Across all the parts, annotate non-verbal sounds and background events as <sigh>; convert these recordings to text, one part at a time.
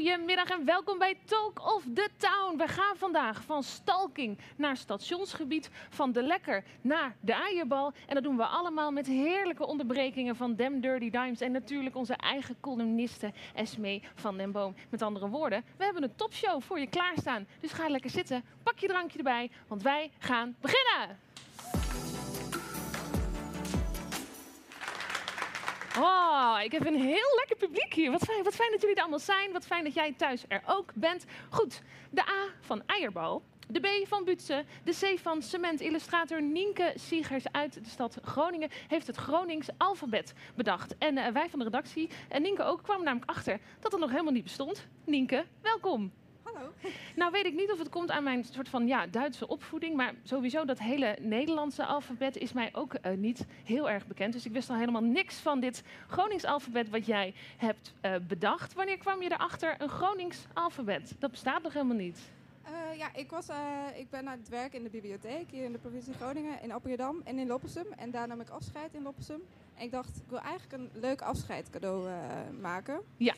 Hele goede middag en welkom bij Talk of the Town. We gaan vandaag van stalking naar stationsgebied, van de lekker naar de eierbal. En dat doen we allemaal met heerlijke onderbrekingen van Dem Dirty Dimes en natuurlijk onze eigen columniste Esmee van den Boom. Met andere woorden, we hebben een topshow voor je klaarstaan. Dus ga lekker zitten, pak je drankje erbij, want wij gaan beginnen. Oh, ik heb een heel lekker publiek hier. Wat fijn, wat fijn dat jullie er allemaal zijn. Wat fijn dat jij thuis er ook bent. Goed, de A van eierbal. De B van Butsen, de C van cement. Illustrator Nienke Siegers uit de stad Groningen heeft het Gronings alfabet bedacht. En eh, wij van de redactie, en Nienke ook, kwamen namelijk achter dat het nog helemaal niet bestond. Nienke, welkom. Hallo. <laughs> Nou weet ik niet of het komt aan mijn soort van ja, Duitse opvoeding, maar sowieso dat hele Nederlandse alfabet is mij ook eh, niet heel erg bekend. Dus ik wist al helemaal niks van dit Gronings alfabet wat jij hebt eh, bedacht. Wanneer kwam je erachter een Gronings alfabet? Dat bestaat nog helemaal niet. Eh, ja, ik, was, ik ben aan het werk in de bibliotheek hier in de provincie Groningen, in Appingedam en in Loppersum. En daar nam ik afscheid in Loppersum. En ik dacht, ik wil eigenlijk een leuk afscheidscadeau eh, maken. Ja.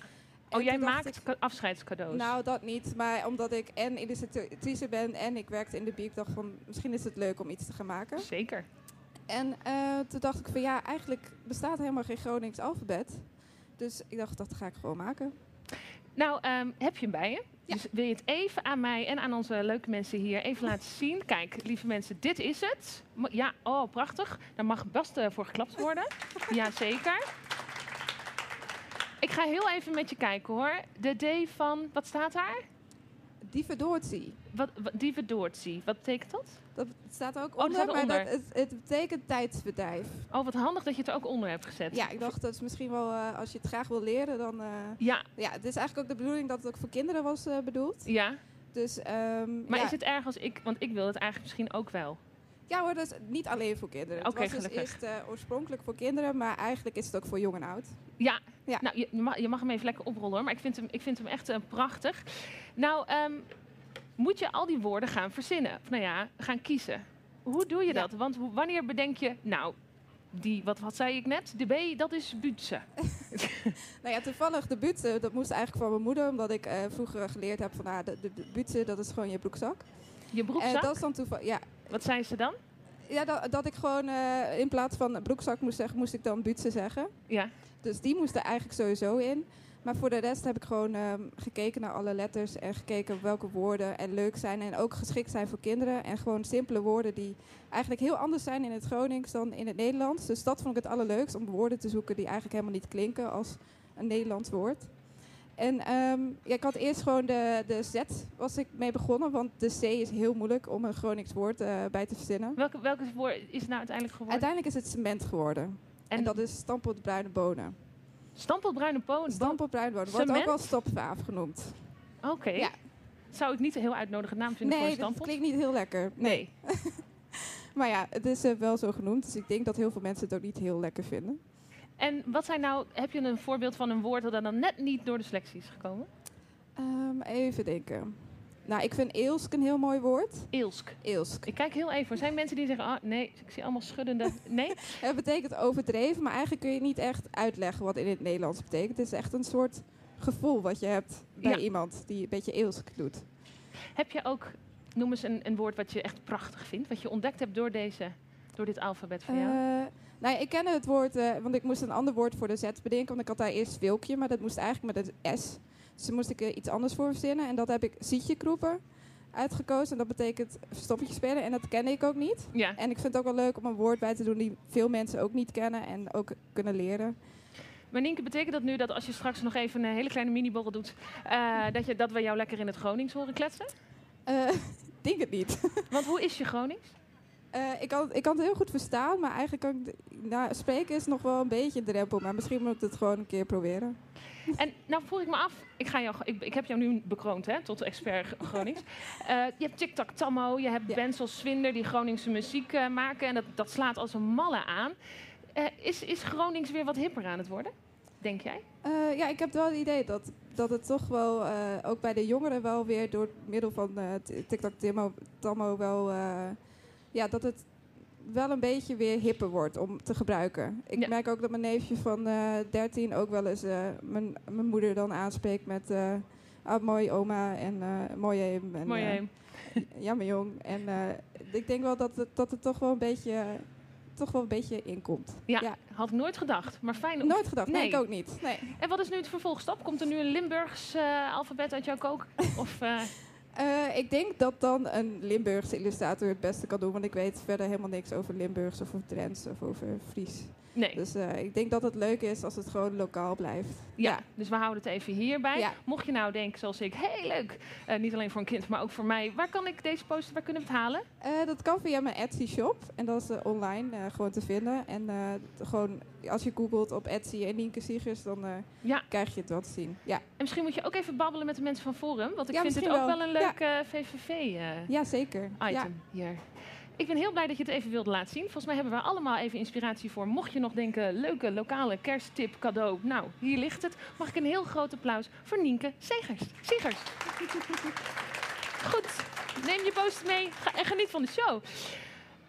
Oh, jij maakt ik, afscheidscadeaus. Nou, dat niet. Maar omdat ik en illustratrice ben en ik werkte in de bieb, dacht van, misschien is het leuk om iets te gaan maken. Zeker. En eh, toen dacht ik van, ja, eigenlijk bestaat helemaal geen Gronings alfabet. Dus ik dacht, dat ga ik gewoon maken. Nou, ehm, heb je hem bij je? Ja. Dus wil je het even aan mij en aan onze leuke mensen hier even laten zien? Kijk, lieve mensen, dit is het. Ja, oh, prachtig. Daar mag best eh, voor geklapt worden. Jazeker. Ik ga heel even met je kijken hoor. De D van, wat staat daar? Dievendoortzie. Wat, wat. Wat betekent dat? Dat staat ook dat onder, staat maar. Dat, het, het betekent tijdsbedrijf. Oh, wat handig dat je het er ook onder hebt gezet. Ja, ik dacht dat is misschien wel, eh, als je het graag wil leren, dan... eh, Ja, ja, het is eigenlijk ook de bedoeling dat het ook voor kinderen was eh, bedoeld. ja. Dus, ehm, Maar ja. is het erg als ik, want ik wil het eigenlijk misschien ook wel. Ja hoor, dat is niet alleen voor kinderen. Oké, het was dus eerst eh, oorspronkelijk voor kinderen, maar eigenlijk is het ook voor jong en oud. Ja, Ja. nou, je, mag, je mag hem even lekker oprollen hoor, maar ik vind hem, ik vind hem echt eh, prachtig. Nou, ehm, moet je al die woorden gaan verzinnen? Of nou ja, gaan kiezen. Hoe doe je Ja. dat? Want wanneer bedenk je, nou, die, wat, wat zei ik net? De B, dat is Butse. <laughs> <laughs> Nou ja, toevallig de butsen, dat moest eigenlijk van mijn moeder, omdat ik eh, vroeger geleerd heb van ah, de, de, dat is gewoon je broekzak. Je En broekzak, dat is dan toevallig, ja, wat zei ze dan? ja dat, dat ik gewoon eh, in plaats van broekzak moest zeggen, moest ik dan butsen zeggen. Ja, Dus die moest er eigenlijk sowieso in. Maar voor de rest heb ik gewoon ehm, gekeken naar alle letters en gekeken welke woorden en leuk zijn en ook geschikt zijn voor kinderen. En gewoon simpele woorden die eigenlijk heel anders zijn in het Gronings dan in het Nederlands. Dus dat vond ik het allerleukst, om woorden te zoeken die eigenlijk helemaal niet klinken als een Nederlands woord. En ja, ik had eerst gewoon de, de Z was ik mee begonnen, want de C is heel moeilijk om een Gronings woord eh, bij te verzinnen. welke, welke woord is het nou uiteindelijk geworden? Uiteindelijk is het cement geworden. En, dat is stampot bruine bonen. stampelbruine poon. Stampot bruine bonen wordt ook wel stopvaaf genoemd. Oké. Ja. Zou ik niet een heel uitnodigende naam vinden voor Nee, een dat stampot? klinkt niet heel lekker. Nee. <laughs> Maar ja, het is eh, wel zo genoemd. Dus ik denk dat heel veel mensen het ook niet heel lekker vinden. En wat zijn nou, heb je een voorbeeld van een woord dat dan net niet door de selectie is gekomen? Ehm, even denken. Nou, ik vind eelsk een heel mooi woord. Eelsk. Eelsk. Ik kijk heel even. Er zijn mensen die zeggen, ah, nee, ik zie allemaal schuddende. <laughs> Nee? Het betekent overdreven, maar eigenlijk kun je niet echt uitleggen wat in het Nederlands betekent. Het is echt een soort gevoel wat je hebt bij Ja. iemand die een beetje eelsk doet. Heb je ook, noem eens een, een woord wat je echt prachtig vindt, wat je ontdekt hebt door, deze, door dit alfabet van jou? Eh, nou ik ken het woord, eh, want ik moest een ander woord voor de Z bedenken. Want ik had daar eerst wilkje, maar dat moest eigenlijk met het S. Dus daar moest ik er iets anders voor verzinnen. En dat heb ik zietje kroepen uitgekozen. En dat betekent verstoppertje spelen. En dat ken ik ook niet. Ja. En ik vind het ook wel leuk om een woord bij te doen die veel mensen ook niet kennen en ook kunnen leren. Maar Nienke, betekent dat nu dat als je straks nog even een hele kleine mini-borrel doet, eh, dat, je, dat we jou lekker in het Gronings horen kletsen? Eh, <laughs> Ik denk het niet. Want hoe is je Gronings? Eh, ik, kan, ik kan het heel goed verstaan, maar eigenlijk kan ik... Nou, spreken is nog wel een beetje een drempel, maar misschien moet ik het gewoon een keer proberen. En nou vroeg ik me af, ik, ga jou, ik, ik heb jou nu bekroond hè, tot expert Gronings. <laughs> Eh, je hebt TikTok Tammo, je hebt Ja. bands als Swinder die Groningse muziek eh, maken. En dat, dat slaat als een malle aan. Is, is Gronings weer wat hipper aan het worden, denk jij? Ja, ik heb wel het idee dat, dat het toch wel, ook bij de jongeren wel weer door middel van eh, T- TikTok Tammo, Tammo wel, ja, dat het wel een beetje weer hipper wordt om te gebruiken. Ik Ja. merk ook dat mijn neefje van eh 13 ook wel eens eh, mijn, mijn moeder dan aanspreekt met eh ah, mooi oma en eh mooi hem. En, Mooi, eh, hè? <laughs> ja, mijn jong. En ik denk wel dat het, dat het toch wel een beetje, toch wel een beetje inkomt. Ja, Ja. had ik nooit gedacht. Maar fijn om... Nooit gedacht. Nee, Nee. ik ook niet. Nee. En wat is nu het vervolgstap? Komt er nu een Limburgs alfabet uit jouw kook? <laughs> Of, Eh, ik denk dat dan een Limburgse illustrator het beste kan doen, want ik weet verder helemaal niks over Limburgs of over Drents of over Fries. Nee. Dus eh, ik denk dat het leuk is als het gewoon lokaal blijft. Ja, dus we houden het even hierbij. Ja. Mocht je nou denken, zoals ik, heel leuk. eh, niet alleen voor een kind, maar ook voor mij. Waar kan ik deze poster, waar kunnen we het halen? Eh, dat kan via mijn Etsy shop en dat is online gewoon te vinden. En gewoon als je googelt op Etsy en Nienke Siegers, dan Ja, krijg je het wel te zien. Ja, en misschien moet je ook even babbelen met de mensen van Forum. Want ik vind misschien ook wel. wel een leuk VVV-item ja zeker. Ja. hier. Ik ben heel blij dat je het even wilde laten zien. Volgens mij hebben we allemaal even inspiratie voor. Mocht je nog denken, leuke lokale kersttip cadeau. Nou, hier ligt het. Mag ik een heel groot applaus voor Nienke Segers. Segers. <laughs> Goed, neem je post mee en geniet van de show.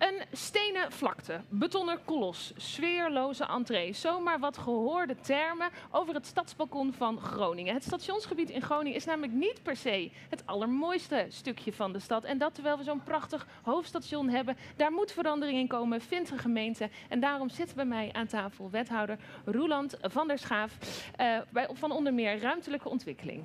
Een stenen vlakte, betonnen kolos, sfeerloze entree. Zomaar wat gehoorde termen over het stadsbalkon van Groningen. Het stationsgebied in Groningen is namelijk niet per se het allermooiste stukje van de stad. En dat terwijl we zo'n prachtig hoofdstation hebben. Daar moet verandering in komen, vindt de gemeente. En daarom zit bij mij aan tafel wethouder Roeland van der Schaaf. eh, bij, van onder meer ruimtelijke ontwikkeling.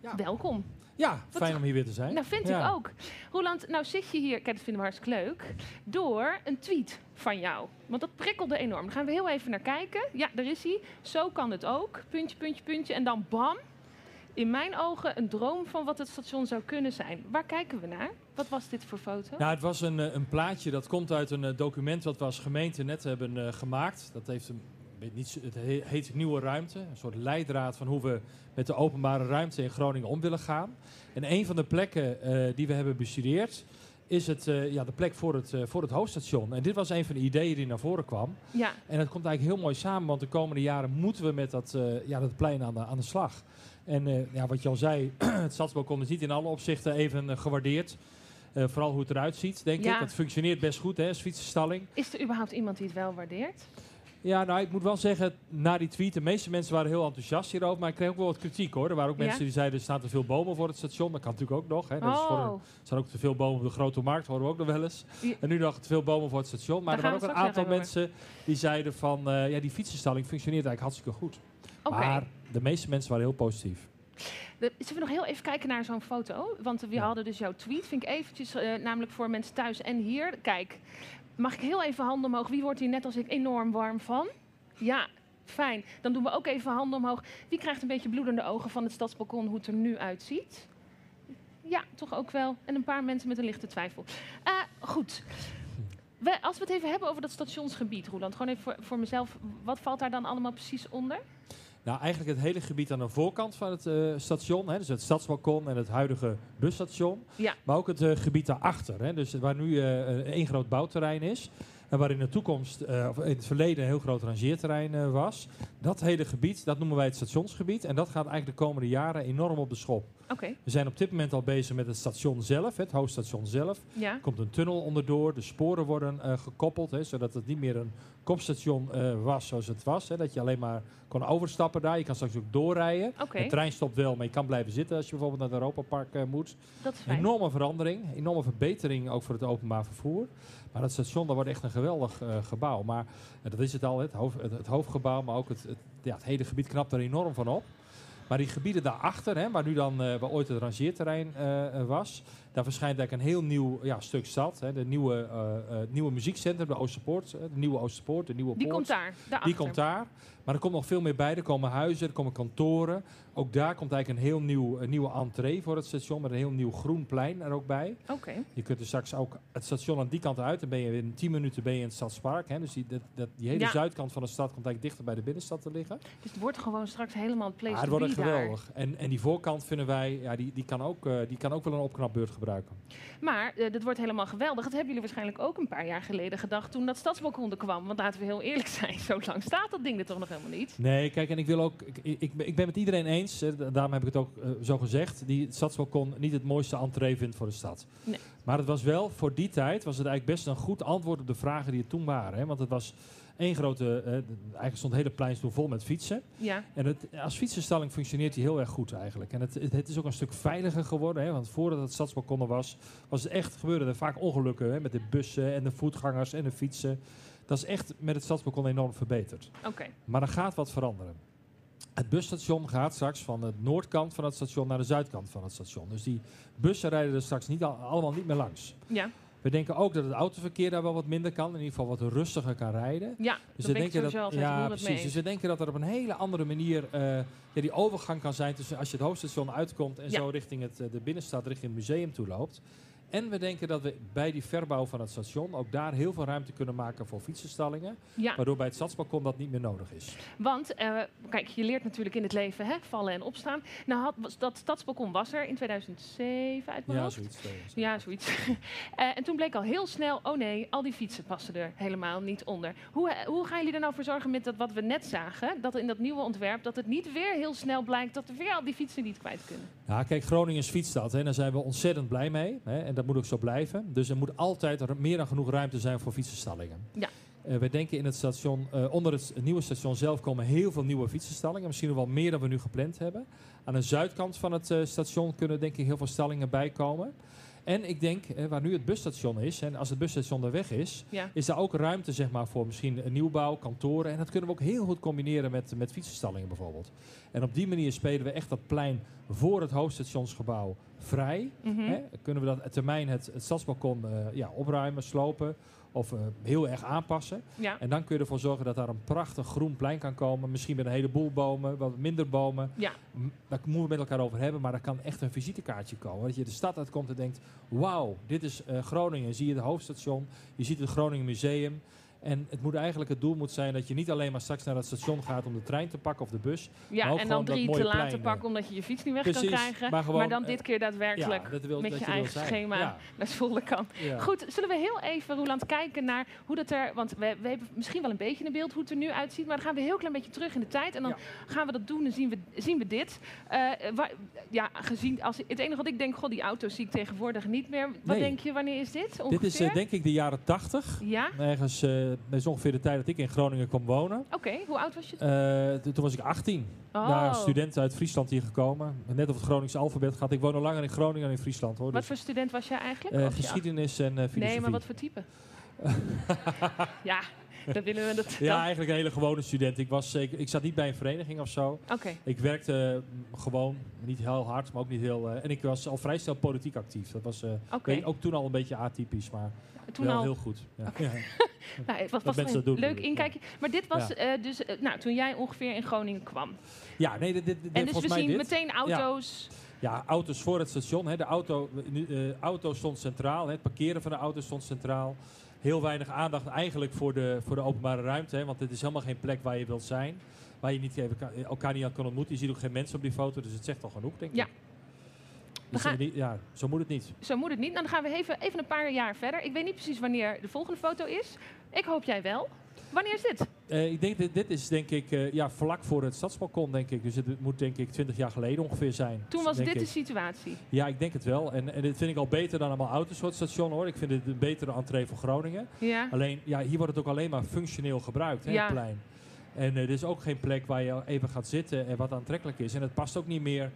Ja. Welkom. Ja, fijn om hier weer te zijn. Nou, vind Ja. ik ook. Roland, nou zit je hier, kijk, dat vinden we hartstikke leuk, door een tweet van jou. Want dat prikkelde enorm. Daar gaan we heel even naar kijken. Ja, daar is hij. Zo kan het ook. Puntje, puntje, puntje. En dan bam. In mijn ogen een droom van wat het station zou kunnen zijn. Waar kijken we naar? Wat was dit voor foto? Nou, het was een, eh, een plaatje dat komt uit een eh, document wat we als gemeente net hebben eh, gemaakt. Dat heeft een, het he- heet Nieuwe Ruimte. Een soort leidraad van hoe we met de openbare ruimte in Groningen om willen gaan. En een van de plekken eh, die we hebben bestudeerd is het, eh, ja, de plek voor het, eh, voor het hoofdstation. En dit was een van de ideeën die naar voren kwam. Ja, En dat komt eigenlijk heel mooi samen, want de komende jaren moeten we met dat, ja, dat plein aan de, aan de slag. En ja, wat je al zei, <clears throat> het stadsbalkon is niet in alle opzichten even gewaardeerd. Vooral hoe het eruit ziet, denk Ja. ik. Het functioneert best goed, hè, als fietsenstalling. is er überhaupt iemand die het wel waardeert? Ja, nou, ik moet wel zeggen, na die tweet, de meeste mensen waren heel enthousiast hierover. Maar ik kreeg ook wel wat kritiek, hoor. Er waren ook Ja? mensen die zeiden, er staan te veel bomen voor het station. Dat kan natuurlijk ook nog, hè. Dat is voor een- Oh, er staan ook te veel bomen op de Grote Markt, horen we ook nog wel eens. En nu nog te veel bomen voor het station. Maar Daar er waren ook een aantal mensen die zeiden van... eh, ja, die fietsenstalling functioneert eigenlijk hartstikke goed. Maar de meeste mensen waren heel positief. De- Zullen we nog heel even kijken naar zo'n foto? Want we Ja. hadden dus jouw tweet, vind ik eventjes, eh, namelijk voor mensen thuis en hier. Kijk, mag ik heel even handen omhoog? Wie wordt hier net als ik enorm warm van? Ja, fijn. Dan doen we ook even handen omhoog. Wie krijgt een beetje bloedende ogen van het stadsbalkon, hoe het er nu uitziet? Ja, toch ook wel. En een paar mensen met een lichte twijfel. Eh, goed. We, als we het even hebben over dat stationsgebied, Roland, gewoon even voor, voor mezelf. Wat valt daar dan allemaal precies onder? Nou, eigenlijk het hele gebied aan de voorkant van het eh, station. Hè, dus het stadsbalkon en het huidige busstation. Ja. Maar ook het eh, gebied daarachter. Hè, dus waar nu eh, één groot bouwterrein is. En waar in de toekomst, of in het verleden, een heel groot rangeerterrein was. Dat hele gebied, dat noemen wij het stationsgebied. En dat gaat eigenlijk de komende jaren enorm op de schop. Oké, We zijn op dit moment al bezig met het station zelf, het hoofdstation zelf. ja. Er komt een tunnel onderdoor, de sporen worden gekoppeld, hè, zodat het niet meer een kopstation eh, was zoals het was. Hè, dat je alleen maar kon overstappen daar. Je kan straks ook doorrijden. De trein stopt wel, maar je kan blijven zitten als je bijvoorbeeld naar het Europapark eh, moet. dat is Een fijn. enorme verandering, enorme verbetering ook voor het openbaar vervoer. Maar dat station, dat wordt echt een geweldig eh, gebouw. Maar dat is het al, het, hoofd, het, het hoofdgebouw, maar ook het, het, ja, het hele gebied knapt er enorm van op. Maar die gebieden daarachter, hè, waar nu dan eh, waar ooit het rangeerterrein was, Daar verschijnt eigenlijk een heel nieuw ja, stuk stad. Hè. De nieuwe, eh, eh, nieuwe muziekcentrum, de Oosterpoort. hè, De nieuwe Oosterpoort, de nieuwe Die poort. komt daar, daarachter. Die komt daar. Maar er komt nog veel meer bij. Er komen huizen, er komen kantoren. Ook daar komt eigenlijk een heel nieuw, een nieuwe entree voor het station. Met een heel nieuw groen plein er ook bij. Oké. Je kunt er straks ook het station aan die kant uit. Dan ben je in 10 minuten ben je in het Stadspark. Hè. Dus die, dat, dat, die hele Ja. zuidkant van de stad komt eigenlijk dichter bij de binnenstad te liggen. Dus het wordt gewoon straks helemaal het place Ah, het to wordt geweldig. En, en die voorkant vinden wij, ja, die, die, kan ook, eh, die kan ook wel een opknapbeurt gebruiken. Maar eh, dit wordt helemaal geweldig. Dat hebben jullie waarschijnlijk ook een paar jaar geleden gedacht toen dat stadsbalkon er kwam. Want laten we heel eerlijk zijn, <laughs> zo lang staat dat ding er toch nog helemaal niet. Nee, kijk, en ik wil ook. Ik, ik, ben- ik ben met iedereen eens, hè, da- daarom heb ik het ook eh, zo gezegd, die het stadsbalkon niet het mooiste entree vindt voor de stad. Nee. Maar het was wel, voor die tijd, was het eigenlijk best een goed antwoord op de vragen die er toen waren. Hè, want het was één grote. eh, eigenlijk stond het hele plein vol met fietsen. Ja, En het, als fietsenstalling functioneert die heel erg goed eigenlijk. En het, het, het is ook een stuk veiliger geworden. Hè, want voordat het stadsbalkon er was, was het echt, gebeurde er vaak ongelukken hè, met de bussen en de voetgangers en de fietsen. Dat is echt met het stadsbalkon enorm verbeterd. oké. Maar er gaat wat veranderen. Het busstation gaat straks van de noordkant van het station naar de zuidkant van het station. Dus die bussen rijden er straks niet al- allemaal niet meer langs. Ja, We denken ook dat het autoverkeer daar wel wat minder kan. In ieder geval wat rustiger kan rijden. ja Dus dat we denken dat, ja, 100 mee precies. Dus we denken dat er op een hele andere manier eh, ja, die overgang kan zijn tussen als je het hoofdstation uitkomt en Ja. zo richting het, eh, de binnenstad, richting het museum toe loopt. En we denken dat we bij die verbouw van het station ook daar heel veel ruimte kunnen maken voor fietsenstallingen. Ja, Waardoor bij het stadsbalkon dat niet meer nodig is. want eh, kijk, je leert natuurlijk in het leven hè, vallen en opstaan. Nou, had, was, dat stadsbalkon was er in 2007 uit mijn Ja, hoofd. zoiets. zo. Ja, zoiets. <laughs> Eh, en toen bleek al heel snel, oh nee, al die fietsen passen er helemaal niet onder. Hoe, eh, hoe gaan jullie er nou voor zorgen met dat wat we net zagen, dat in dat nieuwe ontwerp, dat het niet weer heel snel blijkt dat we weer al die fietsen niet kwijt kunnen? Ja, kijk, Groningen is fietsstad. Hè, daar zijn we ontzettend blij mee. Hè, en dat moet ook zo blijven. Dus er moet altijd er meer dan genoeg ruimte zijn voor fietsenstallingen. Ja. Eh, we denken in het station, eh, onder het nieuwe station zelf komen heel veel nieuwe fietsenstallingen. Misschien nog wel meer dan we nu gepland hebben. Aan de zuidkant van het eh, station kunnen denk ik heel veel stallingen bijkomen. En ik denk, eh, waar nu het busstation is, en als het busstation er weg is, Ja. is daar ook ruimte zeg maar, voor misschien een nieuwbouw, kantoren. En dat kunnen we ook heel goed combineren met, met fietsenstallingen bijvoorbeeld. En op die manier spelen we echt dat plein voor het hoofdstationsgebouw vrij. Mhm. Hè? Kunnen we dat termijn het, het stadsbalkon eh, ja, opruimen, slopen of eh, heel erg aanpassen. Ja. En dan kun je ervoor zorgen dat daar een prachtig groen plein kan komen. Misschien met een heleboel bomen, wat minder bomen. Ja. Daar moeten we met elkaar over hebben, maar daar kan echt een visitekaartje komen. Dat je de stad uitkomt en denkt, wauw, dit is eh, Groningen. Zie je het hoofdstation, je ziet het Groningen Museum. En het moet eigenlijk het doel moet zijn dat je niet alleen maar straks naar het station gaat om de trein te pakken of de bus. Ja, Maar ook en dan dat drie te laten pakken omdat je je fiets niet weg Precies, kan krijgen. maar gewoon, dan eh, dit keer daadwerkelijk ja, dat wil, met dat je eigen schema Ja, naar school kan. ja. Goed, zullen we heel even, Roland, kijken naar hoe dat er... Want we, we hebben misschien wel een beetje een beeld hoe het er nu uitziet. Maar dan gaan we een heel klein beetje terug in de tijd. En dan gaan we dat doen en zien we, zien we dit. Eh, wa- ja, gezien... Als, het enige wat ik denk, god, die auto's zie ik tegenwoordig niet meer. Wat Nee. denk je, wanneer is dit ongeveer? Dit is eh, denk ik de jaren 80. Ja? Ergens, eh dat is ongeveer de tijd dat ik in Groningen kwam wonen. Oké, hoe oud was je? Eh, t- toen was ik 18. Oh. Daar student uit Friesland hier gekomen. Net op het Gronings alfabet gehad. Ik woon al langer in Groningen dan in Friesland hoor. Wat Dus, voor student was jij eigenlijk? eh, Of geschiedenis en eh, filosofie. Nee, maar wat voor type? <laughs> ja, dat willen we... Dat, Ja, eigenlijk een hele gewone student. Ik, was, zeker, ik zat niet bij een vereniging of zo. Oké, Ik werkte mm, gewoon, niet heel hard, maar ook niet heel... eh, en ik was al vrij snel politiek actief. Dat was eh, oké. weet- ook toen al een beetje atypisch, maar Toen wel al heel goed. Ja. Ja. <laughs> Nou, het was, Dat een leuk ik, inkijkje. Maar dit was eh, dus, eh, nou, toen jij ongeveer in Groningen kwam. Ja, nee, dit, dit, dit- en dus we zien dit. meteen auto's. Ja, auto's voor het station. Hè. De auto, eh, auto stond centraal. Hè. Het parkeren van de auto stond centraal. Heel weinig aandacht eigenlijk voor de, voor de openbare ruimte. Hè, want het is helemaal geen plek waar je wilt zijn. Waar je niet elkaar niet aan kan ontmoeten. Je ziet ook geen mensen op die foto. Dus het zegt al genoeg, denk Ja. Dus, gaan- ja, zo moet het niet. Zo moet het niet. Nou, dan gaan we even, even een paar jaar verder. Ik weet niet precies wanneer de volgende foto is. Ik hoop jij wel. Wanneer is dit? Eh, ik denk dit, dit is denk ik eh, ja, vlak voor het stadsbalkon, denk ik. Dus het moet denk ik 20 jaar geleden ongeveer zijn. Toen was dit ik. de situatie. Ja, ik denk het wel. En, en dit vind ik al beter dan allemaal auto's voor het station hoor. Ik vind het een betere entree voor Groningen. Ja. Alleen, ja, hier wordt het ook alleen maar functioneel gebruikt, hè, Ja. het plein. En eh, er is ook geen plek waar je even gaat zitten en wat aantrekkelijk is. En het past ook niet meer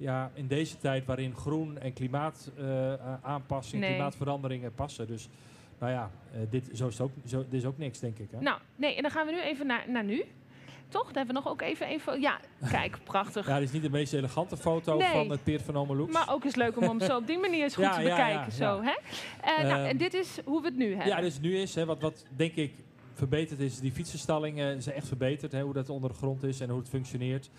ja, in deze tijd waarin groen en klimaataanpassing, Nee. klimaatveranderingen passen. Dus nou ja, eh, dit, zo is ook, zo, dit is ook niks, denk ik. Hè? Nou, nee, en dan gaan we nu even naar, naar nu. Toch? Daar hebben we nog ook even een foto. Ja, kijk, <laughs> prachtig. Ja, dit is niet de meest elegante foto Nee. van het Peert van Omelux. Maar ook is leuk om hem zo op die manier eens goed <laughs> Ja, te ja, ja, bekijken. zo, hè? Eh, nou, Ehm, en dit is hoe we het nu hebben. Ja, dus nu is, hè, wat, wat denk ik verbeterd is, die fietsenstalling zijn echt verbeterd. Hè, hoe dat onder de grond is en hoe het functioneert.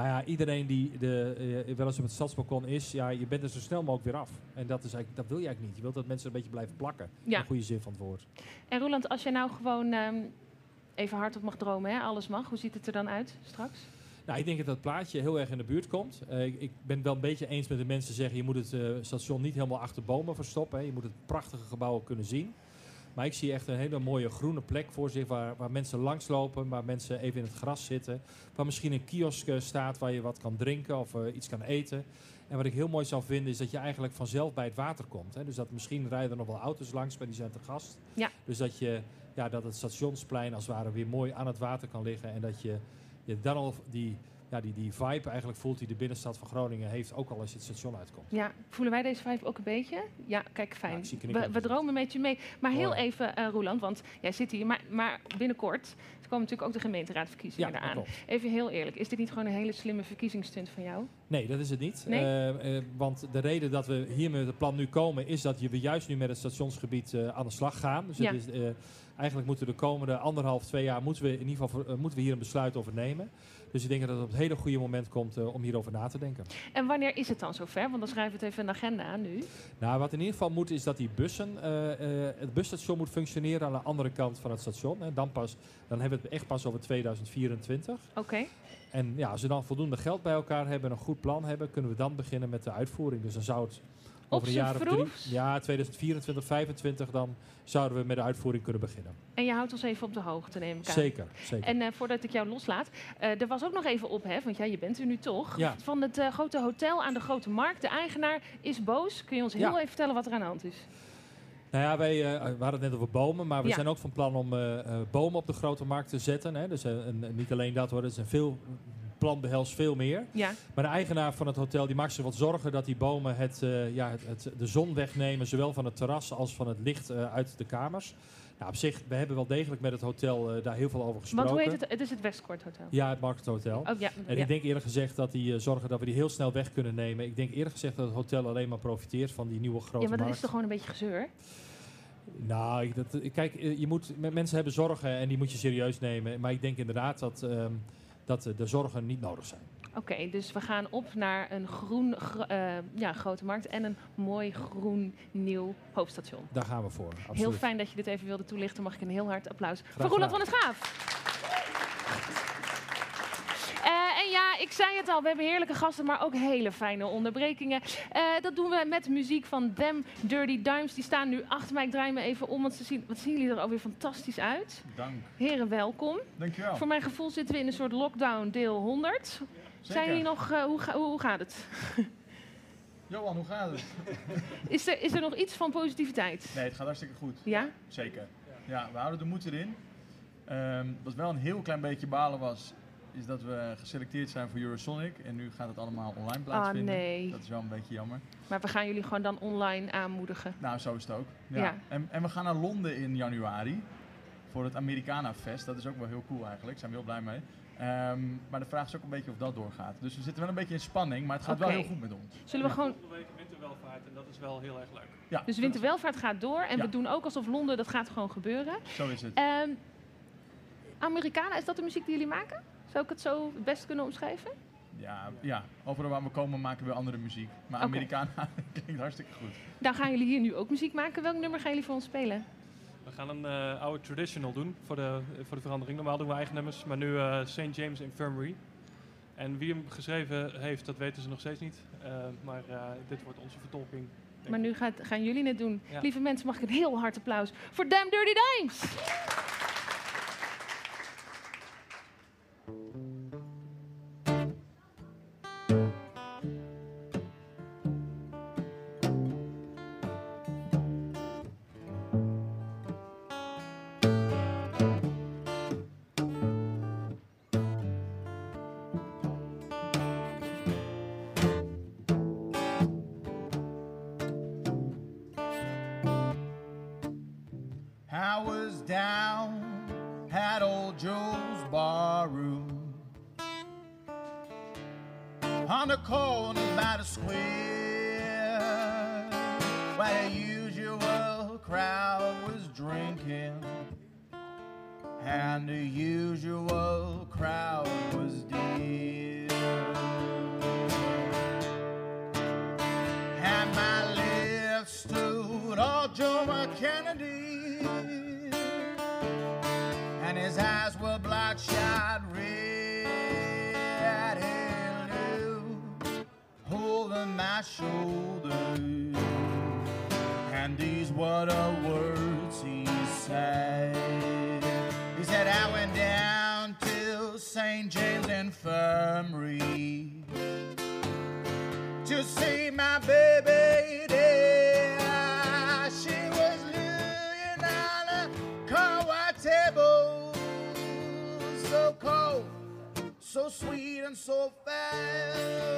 Maar ja, iedereen die de, eh, wel eens op het stadsbalkon is, ja, je bent er zo snel mogelijk weer af. En dat, is eigenlijk, dat wil je eigenlijk niet. Je wilt dat mensen een beetje blijven plakken. In Ja. de goede zin van het woord. En Roland, als jij nou gewoon ehm, even hardop mag dromen, hè? alles mag. Hoe ziet het er dan uit straks? Nou, ik denk dat dat plaatje heel erg in de buurt komt. Eh, ik, ik ben het wel een beetje eens met de mensen die zeggen... je moet het eh, station niet helemaal achter bomen verstoppen. Hè. Je moet het prachtige gebouw kunnen zien. Maar ik zie echt een hele mooie groene plek voor zich... waar, waar mensen langslopen, waar mensen even in het gras zitten. Waar misschien een kiosk eh, staat waar je wat kan drinken of eh, iets kan eten. En wat ik heel mooi zou vinden is dat je eigenlijk vanzelf bij het water komt. Hè. Dus dat misschien rijden er nog wel auto's langs, maar die zijn te gast. Ja. Dus dat, je, ja, dat het stationsplein als het ware weer mooi aan het water kan liggen. En dat je, je dan al die, ja, die, die vibe eigenlijk voelt die de binnenstad van Groningen heeft, ook al als je het station uitkomt. Ja, voelen wij deze vibe ook een beetje? Ja, kijk, fijn. we, dromen een beetje mee. Maar heel Mooi. even, eh, Roland, want jij zit hier. Maar, maar binnenkort komen natuurlijk ook de gemeenteraadverkiezingen eraan. klopt. Even heel eerlijk, is dit niet gewoon een hele slimme verkiezingsstunt van jou? Nee, dat is het niet. Nee? Eh, eh, want de reden dat we hier met het plan nu komen, is dat je- we juist nu met het stationsgebied aan de slag gaan. Dus Ja. het is, eigenlijk moeten we de komende anderhalf, twee jaar moeten we in ieder geval eh, moeten we hier een besluit over nemen. Dus ik denk dat het op het hele goede moment komt eh, om hierover na te denken. En wanneer is het dan zover? Want dan schrijven we het even in de agenda aan nu. Nou, wat in ieder geval moet, is dat die bussen, eh, het busstation moet functioneren aan de andere kant van het station. En dan, pas, dan hebben we het echt pas over 2024. Oké. En ja, als we dan voldoende geld bij elkaar hebben en een goed plan hebben, kunnen we dan beginnen met de uitvoering. Dus dan zou het over een jaar of drie, ja, 2024, 2025, dan zouden we met de uitvoering kunnen beginnen. En je houdt ons even op de hoogte, neem ik aan. Zeker, zeker. En eh, voordat ik jou loslaat, eh, er was ook nog even ophef, want ja, je bent er nu toch. Ja. Van het eh, grote hotel aan de Grote Markt. De eigenaar is boos. Kun je ons heel Ja. even vertellen wat er aan de hand is? Nou ja, wij eh, we hadden het net over bomen, maar we Ja. zijn ook van plan om bomen op de grote markt te zetten. Hè. Dus een- niet alleen dat hoor, er een veel plan behelst veel meer. Ja, Maar de eigenaar van het hotel die maakt zich wat zorgen dat die bomen het, eh, ja, het, het- de zon wegnemen, zowel van het terras als van het licht eh, uit de kamers. Nou, op zich, we hebben wel degelijk met het hotel eh, daar heel veel over gesproken. want hoe heet het? Het is het Westcourt Hotel. Ja, het Market Hotel. Oh ja, En ja. ik denk eerlijk gezegd dat die zorgen dat we die heel snel weg kunnen nemen. Ik denk eerlijk gezegd dat het hotel alleen maar profiteert van die nieuwe grote ja maar dat markt. is toch gewoon een beetje gezeur? Nou, ik- dat, kijk, je moet, me- mensen hebben zorgen en die moet je serieus nemen. Maar ik denk inderdaad dat, ehm, dat eh, de zorgen niet nodig zijn. Oké, dus we gaan op naar een groen gro- eh, ja, grote markt en een mooi groen nieuw hoofdstation. Daar gaan we voor. Absoluut. Heel fijn dat je dit even wilde toelichten. Mag ik een heel hard applaus voor. Roland van het Schaaf. Ja, ik zei het al, we hebben heerlijke gasten, maar ook hele fijne onderbrekingen. Eh, dat doen we met muziek van Them Dirty Dimes. Die staan nu achter mij. Ik draai me even om, want ze zien, wat zien jullie er alweer fantastisch uit. Dank. Heren, welkom. Dankjewel. Voor mijn gevoel zitten we in een soort lockdown deel 100. Zijn jullie nog, eh, hoe, ga- hoe, hoe gaat het? <laughs> Johan, hoe gaat het? <laughs> Is er, is er nog iets van positiviteit? Nee, het gaat hartstikke goed. Ja? Zeker. Ja, we houden de moed erin. Ehm, wat wel een heel klein beetje balen was, is dat we geselecteerd zijn voor Eurosonic. En nu gaat het allemaal online plaatsvinden. Ah, nee. Dat is wel een beetje jammer. Maar we gaan jullie gewoon dan online aanmoedigen. Nou, zo is het ook. Ja. Ja. En, en we gaan naar Londen in januari. Voor het Americana Fest. Dat is ook wel heel cool eigenlijk. Daar zijn we heel blij mee. Ehm, maar de vraag is ook een beetje of dat doorgaat. Dus we zitten wel een beetje in spanning, maar het gaat wel heel goed met ons. Zullen we Ja. gewoon... Volgende week winterwelvaart en dat is wel heel erg leuk. Ja, Dus winterwelvaart gaat door en Ja. we doen ook alsof Londen, dat gaat gewoon gebeuren. Zo is het. Ehm Americana, is dat de muziek die jullie maken? Zou ik het zo het best kunnen omschrijven? Ja, ja, overal waar we komen maken we andere muziek. Maar Oké. Americana <laughs> klinkt hartstikke goed. Dan gaan jullie hier nu ook muziek maken. Welk nummer gaan jullie voor ons spelen? We gaan een eh, oude traditional doen voor de, voor de verandering. Normaal doen we eigen nummers, maar nu eh St. James Infirmary. En wie hem geschreven heeft, dat weten ze nog steeds niet. Eh, maar eh, dit wordt onze vertolking. Maar nu gaat, gaan jullie het doen. Ja. Lieve mensen, mag ik een heel hard applaus voor Damn Dirty Dimes! On the corner by the square where the usual crowd was drinking and the usual crowd was dear. And my left stood old Joe Kennedy, and his eyes were bloodshot my shoulder, and these were the words he said. He said, I went down to St. James Infirmary to see my baby. She was lying on a table, so cold, so sweet, and so fair.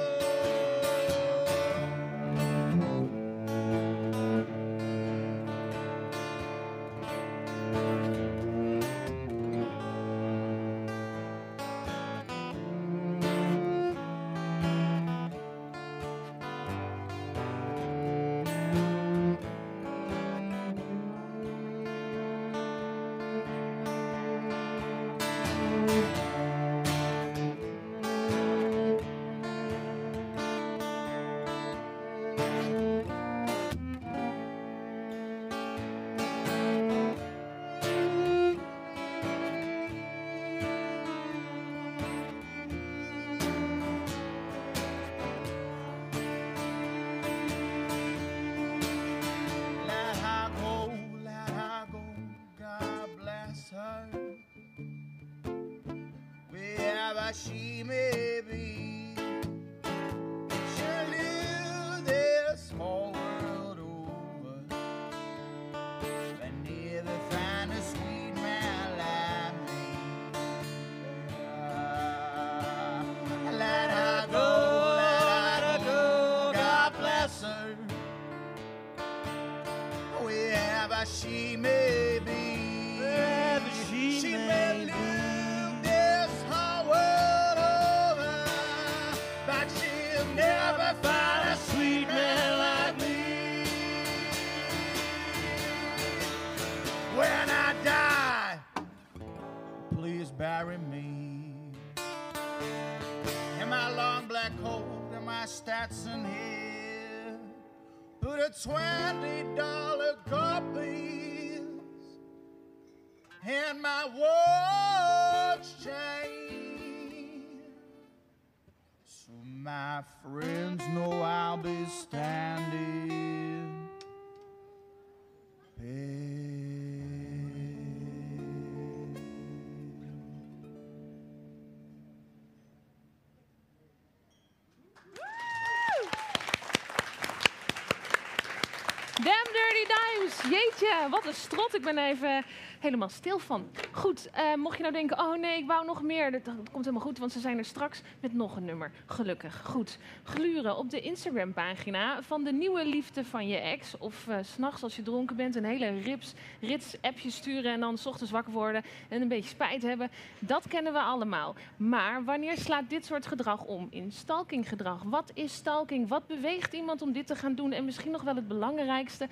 she made. Jeetje, wat een strot. Ik ben even helemaal stil van. Goed, eh, mocht je nou denken, oh nee, ik wou nog meer. Dat, komt helemaal goed, want ze zijn er straks met nog een nummer. Gelukkig. Goed. Gluren op de Instagram-pagina van de nieuwe liefde van je ex. Of eh, s s'nachts als je dronken bent een hele rips, rits appje sturen en dan s ochtends wakker worden en een beetje spijt hebben. Dat kennen we allemaal. Maar wanneer slaat dit soort gedrag om in stalkinggedrag? Wat is stalking? Wat beweegt iemand om dit te gaan doen? En misschien nog wel het belangrijkste.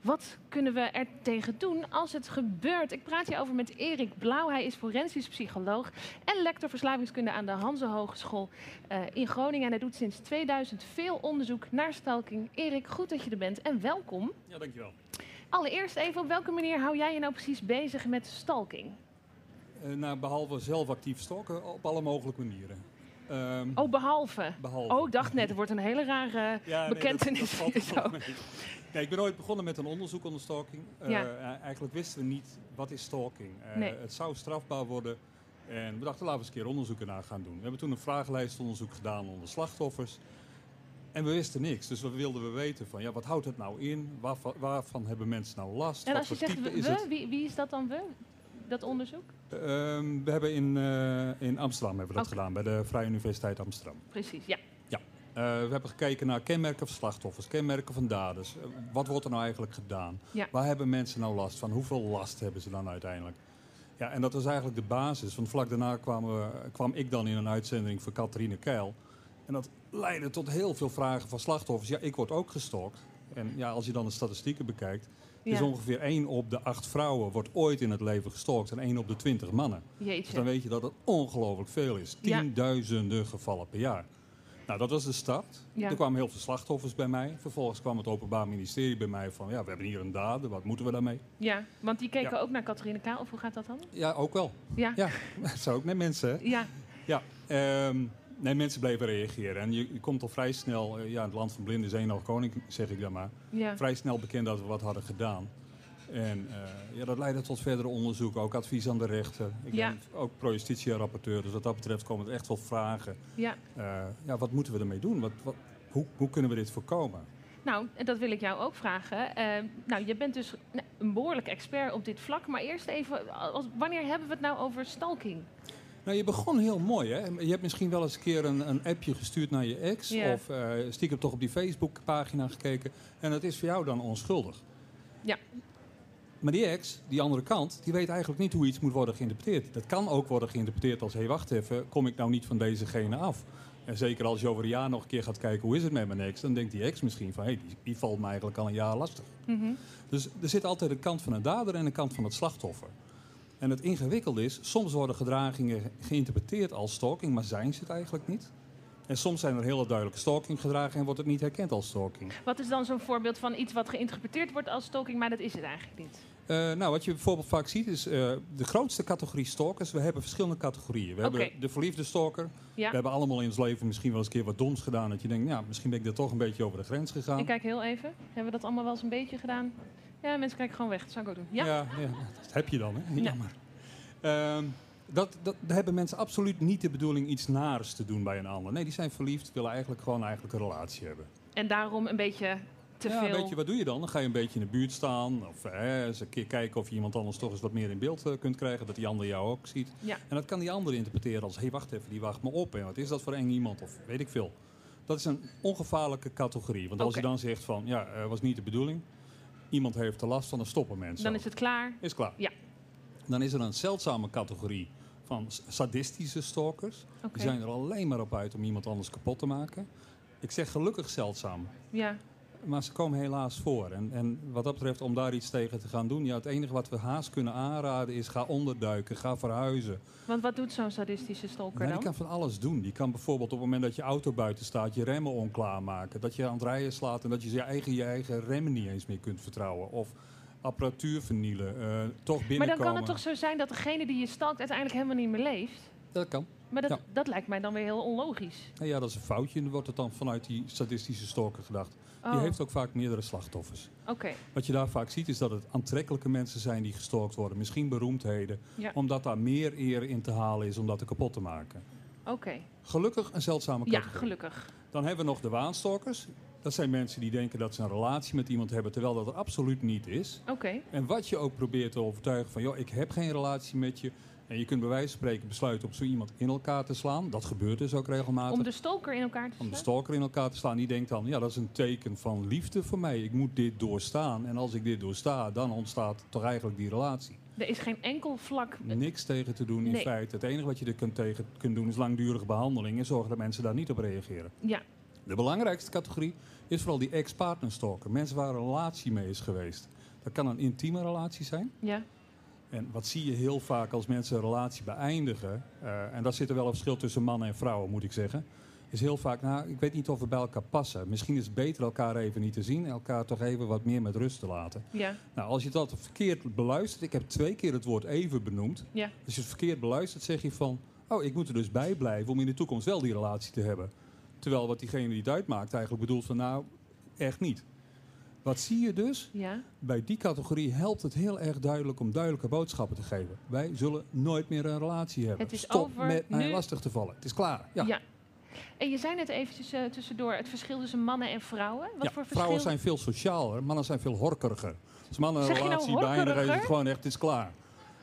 Wat kunnen we er tegen doen als het gebeurt? Ik praat hierover met Erik Blauw. Hij is forensisch psycholoog en lector verslavingskunde aan de Hanse Hogeschool eh, in Groningen. En hij doet sinds 2000 veel onderzoek naar stalking. Erik, goed dat je er bent en welkom. Ja, dankjewel. Allereerst even, op welke manier hou jij je nou precies bezig met stalking? Uh, nou, behalve zelf actief stalken, op alle mogelijke manieren. Um, Oh, behalve. behalve. Oh, ik dacht net, het wordt een hele rare <laughs> Ja, nee, bekentenis. <laughs> dat- dat. Nee, ik ben ooit begonnen met een onderzoek onder stalking. Eh, Ja. eh, eigenlijk wisten we niet wat is stalking. Eh, Nee. Het zou strafbaar worden. En we dachten, laten we eens een keer onderzoek ernaar gaan doen. We hebben toen een vragenlijstonderzoek gedaan onder slachtoffers. En we wisten niks. Dus we wilden we weten van, ja, wat houdt het nou in? Waarvan, waarvan hebben mensen nou last? En wat als je zegt we, is we, wie, wie is dat dan we? Dat onderzoek? Ehm, we hebben in, eh, in Amsterdam hebben we dat gedaan, bij de Vrije Universiteit Amsterdam. Precies, ja. Eh, we hebben gekeken naar kenmerken van slachtoffers, kenmerken van daders. Eh, wat wordt er nou eigenlijk gedaan? Ja. Waar hebben mensen nou last van? Hoeveel last hebben ze dan uiteindelijk? Ja, en dat was eigenlijk de basis. Want vlak daarna kwamen we, kwam ik dan in een uitzending voor Catharine Keil. En dat leidde tot heel veel vragen van slachtoffers. Ja, ik word ook gestalkt. En ja, als je dan de statistieken bekijkt, is Ja. ongeveer 1 op de 8 vrouwen wordt ooit in het leven gestalkt en 1 op de 20 mannen. Dus Jeetje. dan weet je dat het ongelooflijk veel is. Tienduizenden gevallen per jaar. Nou, dat was de start. Ja. Er kwamen heel veel slachtoffers bij mij. Vervolgens kwam het Openbaar Ministerie bij mij van... ja, we hebben hier een dader, wat moeten we daarmee? Ja, want die keken Ja. ook naar Catharine K. Of hoe gaat dat dan? Ja, ook wel. Ja. Ja, <laughs> dat zou ook net mensen, hè? Ja. Ja, ehm, nee, mensen bleven reageren. En je, je komt al vrij snel... eh, ja, het land van blinden is één al koning, zeg ik dan maar. Ja. Vrij snel bekend dat we wat hadden gedaan. En eh, ja, dat leidde tot verdere onderzoek, ook advies aan de rechter. Ik Ja. ben ook pro-justitia-rapporteur, dus wat dat betreft komen er echt wel vragen. ja. Eh, ja, wat moeten we ermee doen? Wat, wat, hoe, hoe kunnen we dit voorkomen? Nou, en dat wil ik jou ook vragen. Nou, je bent dus een behoorlijk expert op dit vlak. Maar eerst even, als, wanneer hebben we het nou over stalking? Nou, je begon heel mooi, hè? Je hebt misschien wel eens een keer een, een appje gestuurd naar je ex... Ja. of eh, stiekem toch op die Facebook-pagina gekeken... en dat is voor jou dan onschuldig. Ja. Maar die ex, die andere kant, die weet eigenlijk niet hoe iets moet worden geïnterpreteerd. Dat kan ook worden geïnterpreteerd als... hé, hey, wacht even, kom ik nou niet van dezegene af? En zeker als je over een jaar nog een keer gaat kijken... hoe is het met mijn ex? Dan denkt die ex misschien van... hé, hey, die, die valt me eigenlijk al een jaar lastig. Mhm. Dus er zit altijd een kant van een dader en een kant van het slachtoffer. En het ingewikkelde is, soms worden gedragingen geïnterpreteerd als stalking, maar zijn ze het eigenlijk niet. En soms zijn er hele duidelijke stalkinggedragingen en wordt het niet herkend als stalking. Wat is dan zo'n voorbeeld van iets wat geïnterpreteerd wordt als stalking, maar dat is het eigenlijk niet? Eh, nou, wat je bijvoorbeeld vaak ziet is eh, de grootste categorie stalkers. We hebben verschillende categorieën. We hebben de verliefde stalker. Ja, We hebben allemaal in ons leven misschien wel eens een keer wat doms gedaan. Dat je denkt, ja, misschien ben ik er toch een beetje over de grens gegaan. ik kijk heel even. Hebben we dat allemaal wel eens een beetje gedaan? Ja, mensen kijken gewoon weg. Dat zou ik ook doen. Ja? Ja, ja, dat heb je dan, hè? Ja. Jammer. Ehm, dat, dat daar hebben mensen absoluut niet de bedoeling iets naars te doen bij een ander. Nee, die zijn verliefd, willen eigenlijk gewoon eigenlijk een relatie hebben. En daarom een beetje te ja, veel. weet je, wat doe je dan? Dan ga je een beetje in de buurt staan. Of eh, eens een keer kijken of je iemand anders toch eens wat meer in beeld eh, kunt krijgen. Dat die ander jou ook ziet. Ja. En dat kan die ander interpreteren als... hé, hey, wacht even, die wacht me op. En wat is dat voor eng iemand? Of weet ik veel. Dat is een ongevaarlijke categorie. Want als je dan zegt van... ja, eh, was niet de bedoeling. Iemand heeft er last van, dan stoppen mensen. Dan is het klaar. Is klaar. Ja. Dan is er een zeldzame categorie van sadistische stalkers. Die zijn er alleen maar op uit om iemand anders kapot te maken. Ik zeg gelukkig zeldzaam. Ja. Maar ze komen helaas voor. En, en wat dat betreft, om daar iets tegen te gaan doen... Ja, het enige wat we haast kunnen aanraden is ga onderduiken, ga verhuizen. Want wat doet zo'n sadistische stalker Nou, die dan? kan van alles doen. Die kan bijvoorbeeld op het moment dat je auto buiten staat... je remmen onklaarmaken. Dat je aan het rijden slaat en dat je je eigen, je eigen remmen niet eens meer kunt vertrouwen. Of apparatuur vernielen. eh, toch Maar binnenkomen. dan kan het toch zo zijn dat degene die je stalkt uiteindelijk helemaal niet meer leeft? Dat kan. Maar dat, Ja. dat lijkt mij dan weer heel onlogisch. Nou ja, dat is een foutje. En dan wordt het dan vanuit die sadistische stalker gedacht. Oh, Die heeft ook vaak meerdere slachtoffers. Oké, Wat je daar vaak ziet is dat het aantrekkelijke mensen zijn die gestalkt worden. Misschien beroemdheden. Ja. Omdat daar meer eer in te halen is om dat te kapot te maken. oké. Gelukkig een zeldzame Ja, categorie. gelukkig. Dan hebben we nog de waanstalkers. Dat zijn mensen die denken dat ze een relatie met iemand hebben... terwijl dat er absoluut niet is. Oké, En wat je ook probeert te overtuigen van... joh, ik heb geen relatie met je... En je kunt bij wijze van spreken besluiten om zo iemand in elkaar te slaan. Dat gebeurt dus ook regelmatig. om de stalker in elkaar te Om de slaan? stalker in elkaar te slaan. Die denkt dan, ja, dat is een teken van liefde voor mij. Ik moet dit doorstaan. En als ik dit doorsta, dan ontstaat toch eigenlijk die relatie. Er is geen enkel vlak... Niks tegen te doen in Nee. feite. Het enige wat je er kunt tegen kunt doen is langdurige behandeling. En zorgen dat mensen daar niet op reageren. Ja, De belangrijkste categorie is vooral die ex-partnerstalker. Mensen waar een relatie mee is geweest. Dat kan een intieme relatie zijn. ja. En wat zie je heel vaak als mensen een relatie beëindigen... eh, en daar zit er wel een verschil tussen mannen en vrouwen, moet ik zeggen... is heel vaak, nou, ik weet niet of we bij elkaar passen. Misschien is het beter elkaar even niet te zien... en elkaar toch even wat meer met rust te laten. Ja, Nou, als je dat verkeerd beluistert... ik heb twee keer het woord even benoemd. ja. Als je het verkeerd beluistert, zeg je van... oh, ik moet er dus bij blijven om in de toekomst wel die relatie te hebben. Terwijl wat diegene die het uitmaakt eigenlijk bedoelt van... nou, echt niet. Wat zie je dus? Ja, Bij die categorie helpt het heel erg duidelijk om duidelijke boodschappen te geven. Wij zullen nooit meer een relatie hebben. Het is Stop over met mij nu. lastig te vallen. Het is klaar. Ja. ja. En je zei net eventjes eh, tussendoor het verschil tussen mannen en vrouwen. Wat Ja, voor verschil? Vrouwen zijn veel socialer, mannen zijn veel horkeriger. Als mannen een nou relatie beëindigen, is horkeriger? het gewoon echt, het is klaar.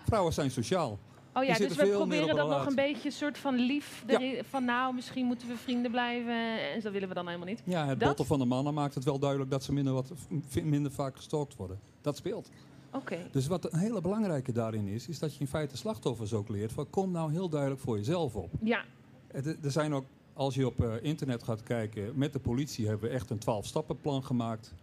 Vrouwen zijn sociaal. Oh ja, dus we proberen dat nog een beetje soort van lief. Ja. Van nou, misschien moeten we vrienden blijven. En dat willen we dan helemaal niet. Ja, het Dat- botten van de mannen maakt het wel duidelijk dat ze minder, wat, minder vaak gestalkt worden. Dat speelt. Oké, Dus wat een hele belangrijke daarin is, is dat je in feite slachtoffers ook leert van kom nou heel duidelijk voor jezelf op. ja, Er zijn ook als je op eh, internet gaat kijken, met de politie hebben we echt een 12-stappenplan gemaakt.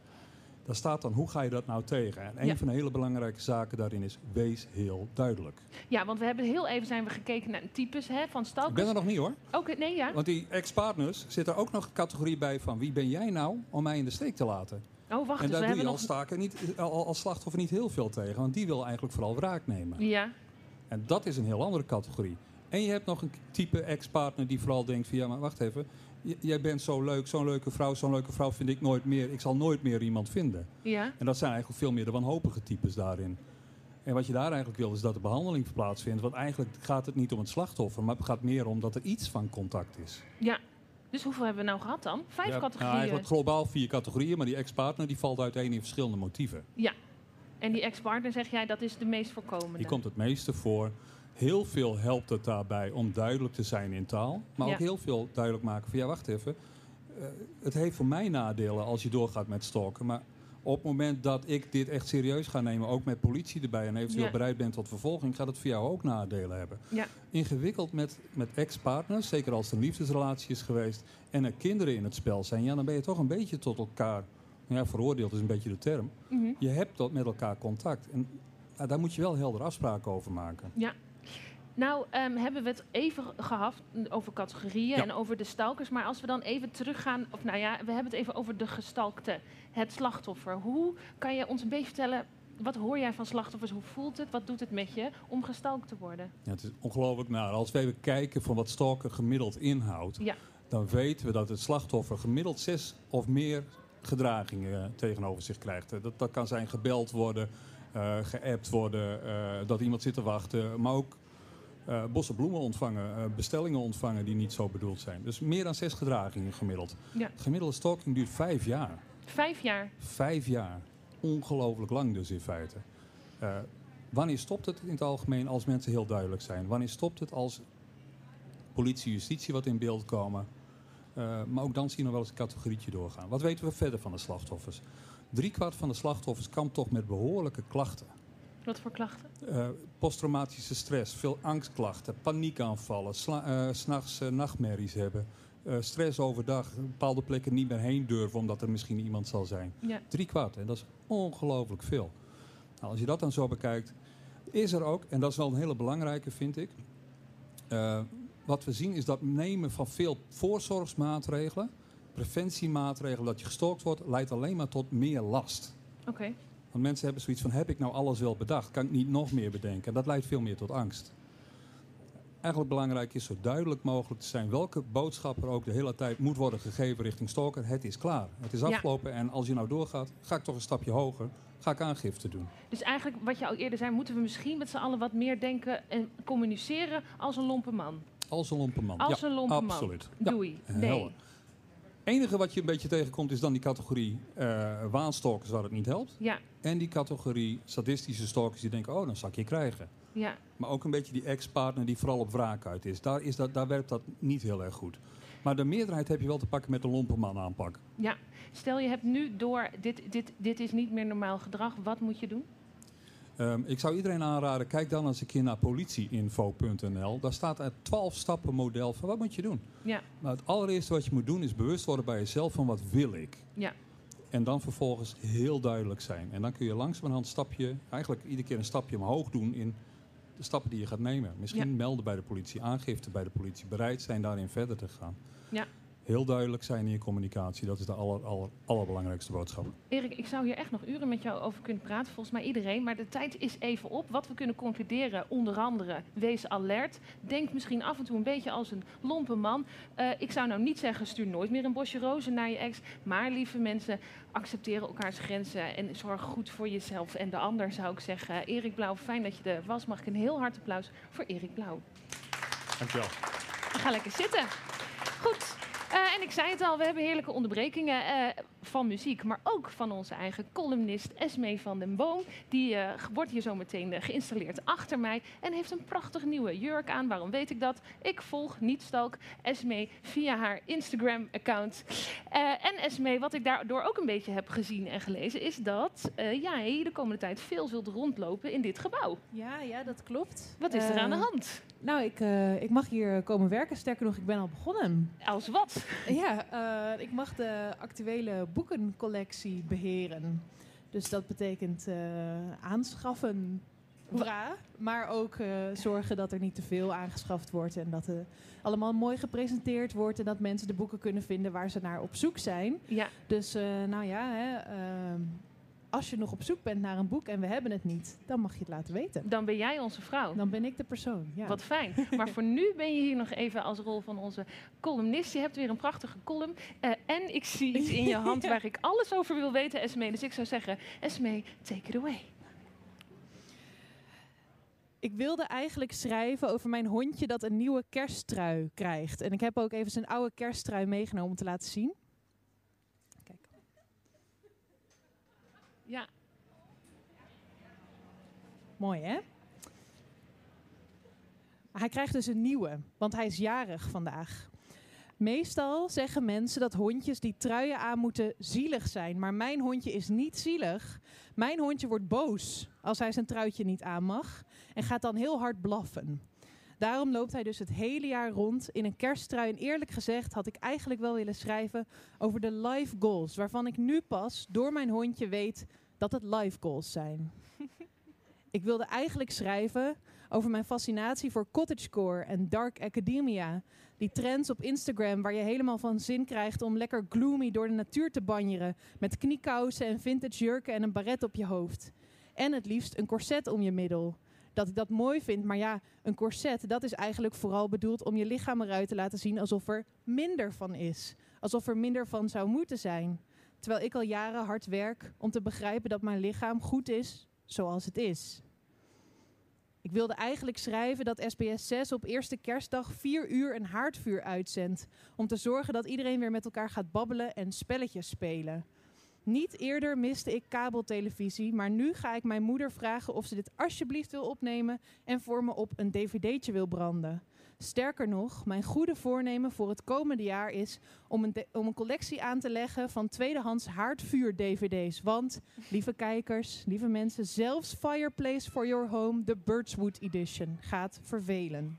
Daar staat dan, hoe ga je dat nou tegen? En een Ja. van de hele belangrijke zaken daarin is, wees heel duidelijk. Ja, want we hebben heel even zijn we gekeken naar types hè, van Ik ben stalkers. er nog niet hoor. Oké, nee, ja. Want die ex-partners zit er ook nog een categorie bij van, wie ben jij nou om mij in de steek te laten? Oh, wacht en eens, we daar doe je als, staker niet, al- als slachtoffer niet heel veel tegen, want die wil eigenlijk vooral wraak nemen. Ja, En dat is een heel andere categorie. En je hebt nog een type ex-partner die vooral denkt van ja, maar wacht even. Jij bent zo leuk, zo'n leuke vrouw, zo'n leuke vrouw vind ik nooit meer. Ik zal nooit meer iemand vinden. ja, En dat zijn eigenlijk veel meer de wanhopige types daarin. En wat je daar eigenlijk wil is dat de behandeling plaatsvindt. Want eigenlijk gaat het niet om het slachtoffer, maar het gaat meer om dat er iets van contact is. ja. Dus hoeveel hebben we nou gehad dan? Vijf Ja, categorieën. nou, eigenlijk globaal vier categorieën, maar die ex-partner die valt uiteen in verschillende motieven. En die ex-partner, zeg jij, dat is de meest voorkomende. Die komt het meeste voor. Heel veel helpt het daarbij om duidelijk te zijn in taal. Maar Ja. ook heel veel duidelijk maken van ja, wacht even. eh, het heeft voor mij nadelen als je doorgaat met stalken. Maar op het moment dat ik dit echt serieus ga nemen, ook met politie erbij en eventueel Ja. bereid ben tot vervolging, gaat het voor jou ook nadelen hebben. Ja. Ingewikkeld met, met ex-partners, zeker als het een liefdesrelatie is geweest en er kinderen in het spel zijn, ja, dan ben je toch een beetje tot elkaar. nou Ja, veroordeeld is een beetje de term. Mhm. Je hebt dat met elkaar contact. En ja, daar moet je wel helder afspraken over maken. Nou, ehm, hebben we het even gehad over categorieën Ja. en over de stalkers. Maar als we dan even teruggaan, of nou ja, we hebben het even over de gestalkte, het slachtoffer. Hoe kan je ons een beetje vertellen, wat hoor jij van slachtoffers? Hoe voelt het? Wat doet het met je om gestalkt te worden? Ja, het is ongelooflijk naar. Als we even kijken van wat stalker gemiddeld inhoudt, Ja. dan weten we dat het slachtoffer gemiddeld zes of meer gedragingen eh, tegenover zich krijgt. Eh, Dat, dat kan zijn gebeld worden, eh geappt worden, dat iemand zit te wachten, maar ook eh bossen bloemen ontvangen, eh, bestellingen ontvangen die niet zo bedoeld zijn. Dus meer dan zes gedragingen gemiddeld. Ja. Gemiddelde stalking duurt vijf jaar. Vijf jaar. Vijf jaar. Ongelooflijk lang dus in feite. Eh, wanneer stopt het in het algemeen als mensen heel duidelijk zijn? Wanneer stopt het als politie, justitie wat in beeld komen? Maar ook dan zien we nog wel eens een categorietje doorgaan. Wat weten we verder van de slachtoffers? Driekwart van de slachtoffers kampt toch met behoorlijke klachten. Wat voor klachten? Eh, posttraumatische stress, veel angstklachten, paniekaanvallen, eh, 's s'nachts eh, nachtmerries hebben. stress overdag, bepaalde plekken niet meer heen durven omdat er misschien iemand zal zijn. Ja. Drie kwart, en dat is ongelooflijk veel. Nou, als je dat dan zo bekijkt, is er ook, en dat is wel een hele belangrijke vind ik. wat we zien is dat nemen van veel voorzorgsmaatregelen, preventiemaatregelen, dat je gestalkt wordt, leidt alleen maar tot meer last. Oké. Want mensen hebben zoiets van, heb ik nou alles wel bedacht? Kan ik niet nog meer bedenken? Dat leidt veel meer tot angst. Eigenlijk belangrijk is zo duidelijk mogelijk te zijn welke boodschap er ook de hele tijd moet worden gegeven richting stalker. Het is klaar. Het is Ja. afgelopen en als je nou doorgaat, ga ik toch een stapje hoger. Ga ik aangifte doen. Dus eigenlijk, wat je al eerder zei, moeten we misschien met z'n allen wat meer denken en communiceren als een lompe man. Als een lompe man. Als ja, een lompe man. absoluut. Ja. Doei. Nee. Enige wat je een beetje tegenkomt is dan die categorie eh waanstalkers waar het niet helpt. Ja, En die categorie sadistische stalkers die denken, oh dan zal ik je krijgen. ja. Maar ook een beetje die ex-partner die vooral op wraak uit is. Daar, is dat, daar werkt dat niet heel erg goed. Maar de meerderheid heb je wel te pakken met de lompenman aanpak. Ja, stel je hebt nu door, dit, dit, dit is niet meer normaal gedrag, wat moet je doen? Ehm, ik zou iedereen aanraden, kijk dan eens een keer naar politieinfo.nl. Daar staat een 12 stappen model van wat moet je doen. Ja, Nou, het allereerste wat je moet doen is bewust worden bij jezelf van wat wil ik. ja, En dan vervolgens heel duidelijk zijn. En dan kun je langzamerhand stapje, eigenlijk iedere keer een stapje omhoog doen in de stappen die je gaat nemen. Misschien Ja. melden bij de politie, aangifte bij de politie, bereid zijn daarin verder te gaan. ja. Heel duidelijk zijn in je communicatie, dat is de aller, aller, allerbelangrijkste boodschap. Erik, ik zou hier echt nog uren met jou over kunnen praten, volgens mij iedereen. Maar de tijd is even op. Wat we kunnen concluderen, onder andere, wees alert. Denk misschien af en toe een beetje als een lompe man. Eh, ik zou nou niet zeggen, stuur nooit meer een bosje rozen naar je ex. Maar lieve mensen, accepteren elkaars grenzen en zorg goed voor jezelf en de ander, zou ik zeggen. Erik Blauw, fijn dat je er was. Mag ik een heel hard applaus voor Erik Blauw. Dankjewel. Ga lekker zitten. Goed. Eh, en ik zei het al, we hebben heerlijke onderbrekingen eh, van muziek, maar ook van onze eigen columnist Esmee van den Boom. Die eh, wordt hier zo meteen geïnstalleerd achter mij en heeft een prachtig nieuwe jurk aan. Waarom weet ik dat? Ik volg niet stalk Esmee via haar Instagram-account. En Esmee, wat ik daardoor ook een beetje heb gezien en gelezen, is dat jij de komende tijd veel zult rondlopen in dit gebouw. Ja, ja, dat klopt. Wat is er aan de hand? Nou, ik, ik mag hier komen werken. Sterker nog, ik ben al begonnen. Als wat? <laughs> Ja, eh, ik mag de actuele boekencollectie beheren. Dus dat betekent eh, aanschaffen, hoera. Maar ook eh, zorgen dat er niet te veel aangeschaft wordt. En dat het allemaal mooi gepresenteerd wordt. En dat mensen de boeken kunnen vinden waar ze naar op zoek zijn. Ja, Dus nou ja, hè, ehm, als je nog op zoek bent naar een boek en we hebben het niet, dan mag je het laten weten. dan ben jij onze vrouw. Dan ben ik de persoon. Ja. Wat fijn. Maar voor nu ben je hier nog even als rol van onze columnist. Je hebt weer een prachtige column. Eh, en ik zie iets in je <laughs> hand waar ik alles over wil weten, Esme. Dus ik zou zeggen, Esme, take it away. Ik wilde eigenlijk schrijven over mijn hondje dat een nieuwe kersttrui krijgt. En ik heb ook even zijn oude kersttrui meegenomen om te laten zien. Ja, Mooi hè? Hij krijgt dus een nieuwe, want hij is jarig vandaag. Meestal zeggen mensen dat hondjes die truien aan moeten zielig zijn. Maar mijn hondje is niet zielig. Mijn hondje wordt boos als hij zijn truitje niet aan mag. En gaat dan heel hard blaffen. Daarom loopt hij dus het hele jaar rond in een kersttrui. En eerlijk gezegd had ik eigenlijk wel willen schrijven over de life goals. Waarvan ik nu pas door mijn hondje weet dat het life goals zijn. <laughs> ik wilde eigenlijk schrijven over mijn fascinatie voor cottagecore en dark academia. Die trends op Instagram waar je helemaal van zin krijgt om lekker gloomy door de natuur te banjeren. Met kniekousen en vintage jurken en een baret op je hoofd. En het liefst een corset om je middel. Dat ik dat mooi vind, maar ja, een corset dat is eigenlijk vooral bedoeld om je lichaam eruit te laten zien alsof er minder van is. Alsof er minder van zou moeten zijn. Terwijl ik al jaren hard werk om te begrijpen dat mijn lichaam goed is zoals het is. Ik wilde eigenlijk schrijven dat SBS 6 op eerste kerstdag vier uur een haardvuur uitzendt. Om te zorgen dat iedereen weer met elkaar gaat babbelen en spelletjes spelen. Niet eerder miste ik kabeltelevisie, maar nu ga ik mijn moeder vragen of ze dit alsjeblieft wil opnemen en voor me op een dvd'tje wil branden. Sterker nog, mijn goede voornemen voor het komende jaar is om een, om een collectie aan te leggen van tweedehands haardvuur-dvd's. Want, lieve kijkers, lieve mensen, zelfs Fireplace for Your Home, de Birchwood Edition, gaat vervelen.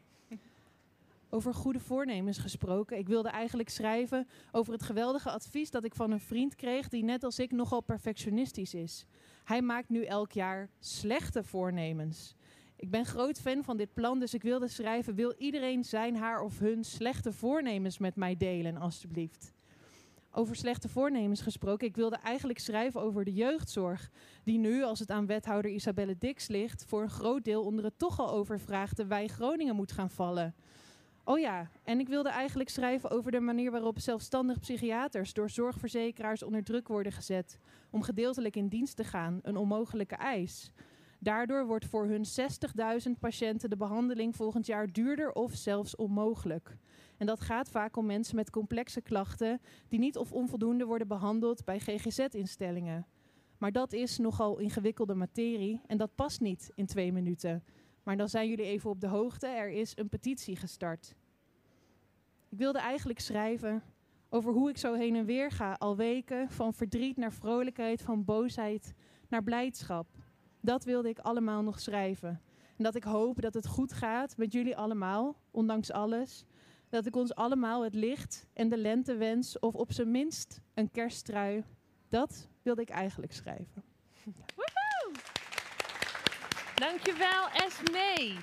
Over goede voornemens gesproken. Ik wilde eigenlijk schrijven over het geweldige advies dat ik van een vriend kreeg die net als ik nogal perfectionistisch is. Hij maakt nu elk jaar slechte voornemens. Ik ben groot fan van dit plan, dus ik wilde schrijven: wil iedereen zijn, haar of hun slechte voornemens met mij delen, alstublieft? Over slechte voornemens gesproken, ik wilde eigenlijk schrijven over de jeugdzorg, die nu, als het aan wethouder Isabelle Dix ligt, voor een groot deel onder het toch al overvraagde wij Groningen moet gaan vallen. Oh ja, en ik wilde eigenlijk schrijven over de manier waarop zelfstandig psychiaters door zorgverzekeraars onder druk worden gezet om gedeeltelijk in dienst te gaan, een onmogelijke eis. Daardoor wordt voor hun 60.000 patiënten de behandeling volgend jaar duurder of zelfs onmogelijk. En dat gaat vaak om mensen met complexe klachten die niet of onvoldoende worden behandeld bij GGZ-instellingen. Maar dat is nogal ingewikkelde materie en dat past niet in twee minuten. Maar dan zijn jullie even op de hoogte, er is een petitie gestart. Ik wilde eigenlijk schrijven over hoe ik zo heen en weer ga, al weken, van verdriet naar vrolijkheid, van boosheid naar blijdschap. Dat wilde ik allemaal nog schrijven. En dat ik hoop dat het goed gaat met jullie allemaal, ondanks alles. Dat ik ons allemaal het licht en de lente wens, of op zijn minst een kersttrui. Dat wilde ik eigenlijk schrijven. dankjewel Esme.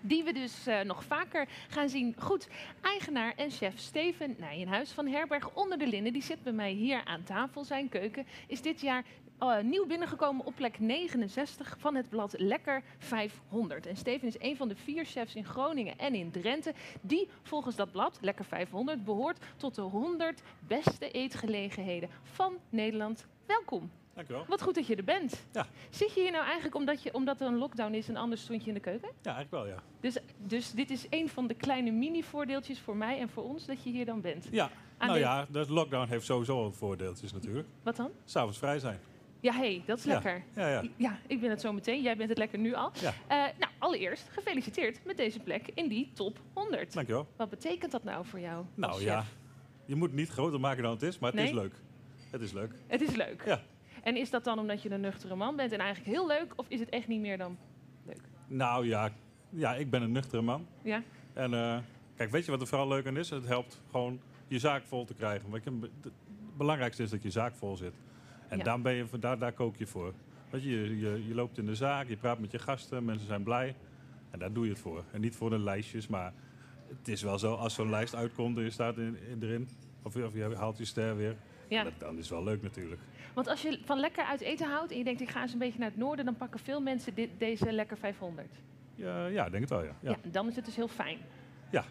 Die we dus eh, nog vaker gaan zien. Goed, eigenaar en chef Steven Nijenhuis van Herberg Onder de Linden... die zit bij mij hier aan tafel. Zijn keuken is dit jaar eh, nieuw binnengekomen op plek 69 van het blad Lekker 500. En Steven is een van de vier chefs in Groningen en in Drenthe... die volgens dat blad, Lekker 500, behoort tot de 100 beste eetgelegenheden van Nederland. Welkom. Dankjewel. Wat goed dat je er bent. Ja. Zit je hier nou eigenlijk omdat, je, omdat er een lockdown is en anders stond je in de keuken? Ja, eigenlijk wel, ja. Dus, dus dit is een van de kleine mini-voordeeltjes voor mij en voor ons dat je hier dan bent. Ja, Aan nou de- ja, de lockdown heeft sowieso voordeeltjes natuurlijk. Wat dan? S'avonds vrij zijn. Ja, hé, hey, dat is lekker. Ja, ja. Ja, ik ben het zo meteen. Jij bent het lekker nu al. Eh, nou, allereerst gefeliciteerd met deze plek in die top 100. Dankjewel. Wat betekent dat nou voor jou? Nou ja, je moet het niet groter maken dan het is, maar het is leuk. Het is leuk. Het is leuk. Ja. En is dat dan omdat je een nuchtere man bent en eigenlijk heel leuk? Of is het echt niet meer dan leuk? Nou ja, ja, ik ben een nuchtere man. Ja? En eh, kijk, weet je wat er vooral leuk aan is? Het helpt gewoon je zaak vol te krijgen. Want het belangrijkste is dat je zaak vol zit. En Ja. daar, ben je, daar, daar kook je voor. Weet je, je, je, je loopt in de zaak, je praat met je gasten, mensen zijn blij. En daar doe je het voor. En niet voor de lijstjes, maar het is wel zo, als zo'n lijst uitkomt en je staat in, in- erin, of, je- of je haalt je ster weer, Ja. dat, dan is het wel leuk natuurlijk. Want als je van lekker uit eten houdt en je denkt ik ga eens een beetje naar het noorden, dan pakken veel mensen dit, deze lekker 500. Ja, ja, denk het wel, ja. Ja. ja. dan is het dus heel fijn. Ja.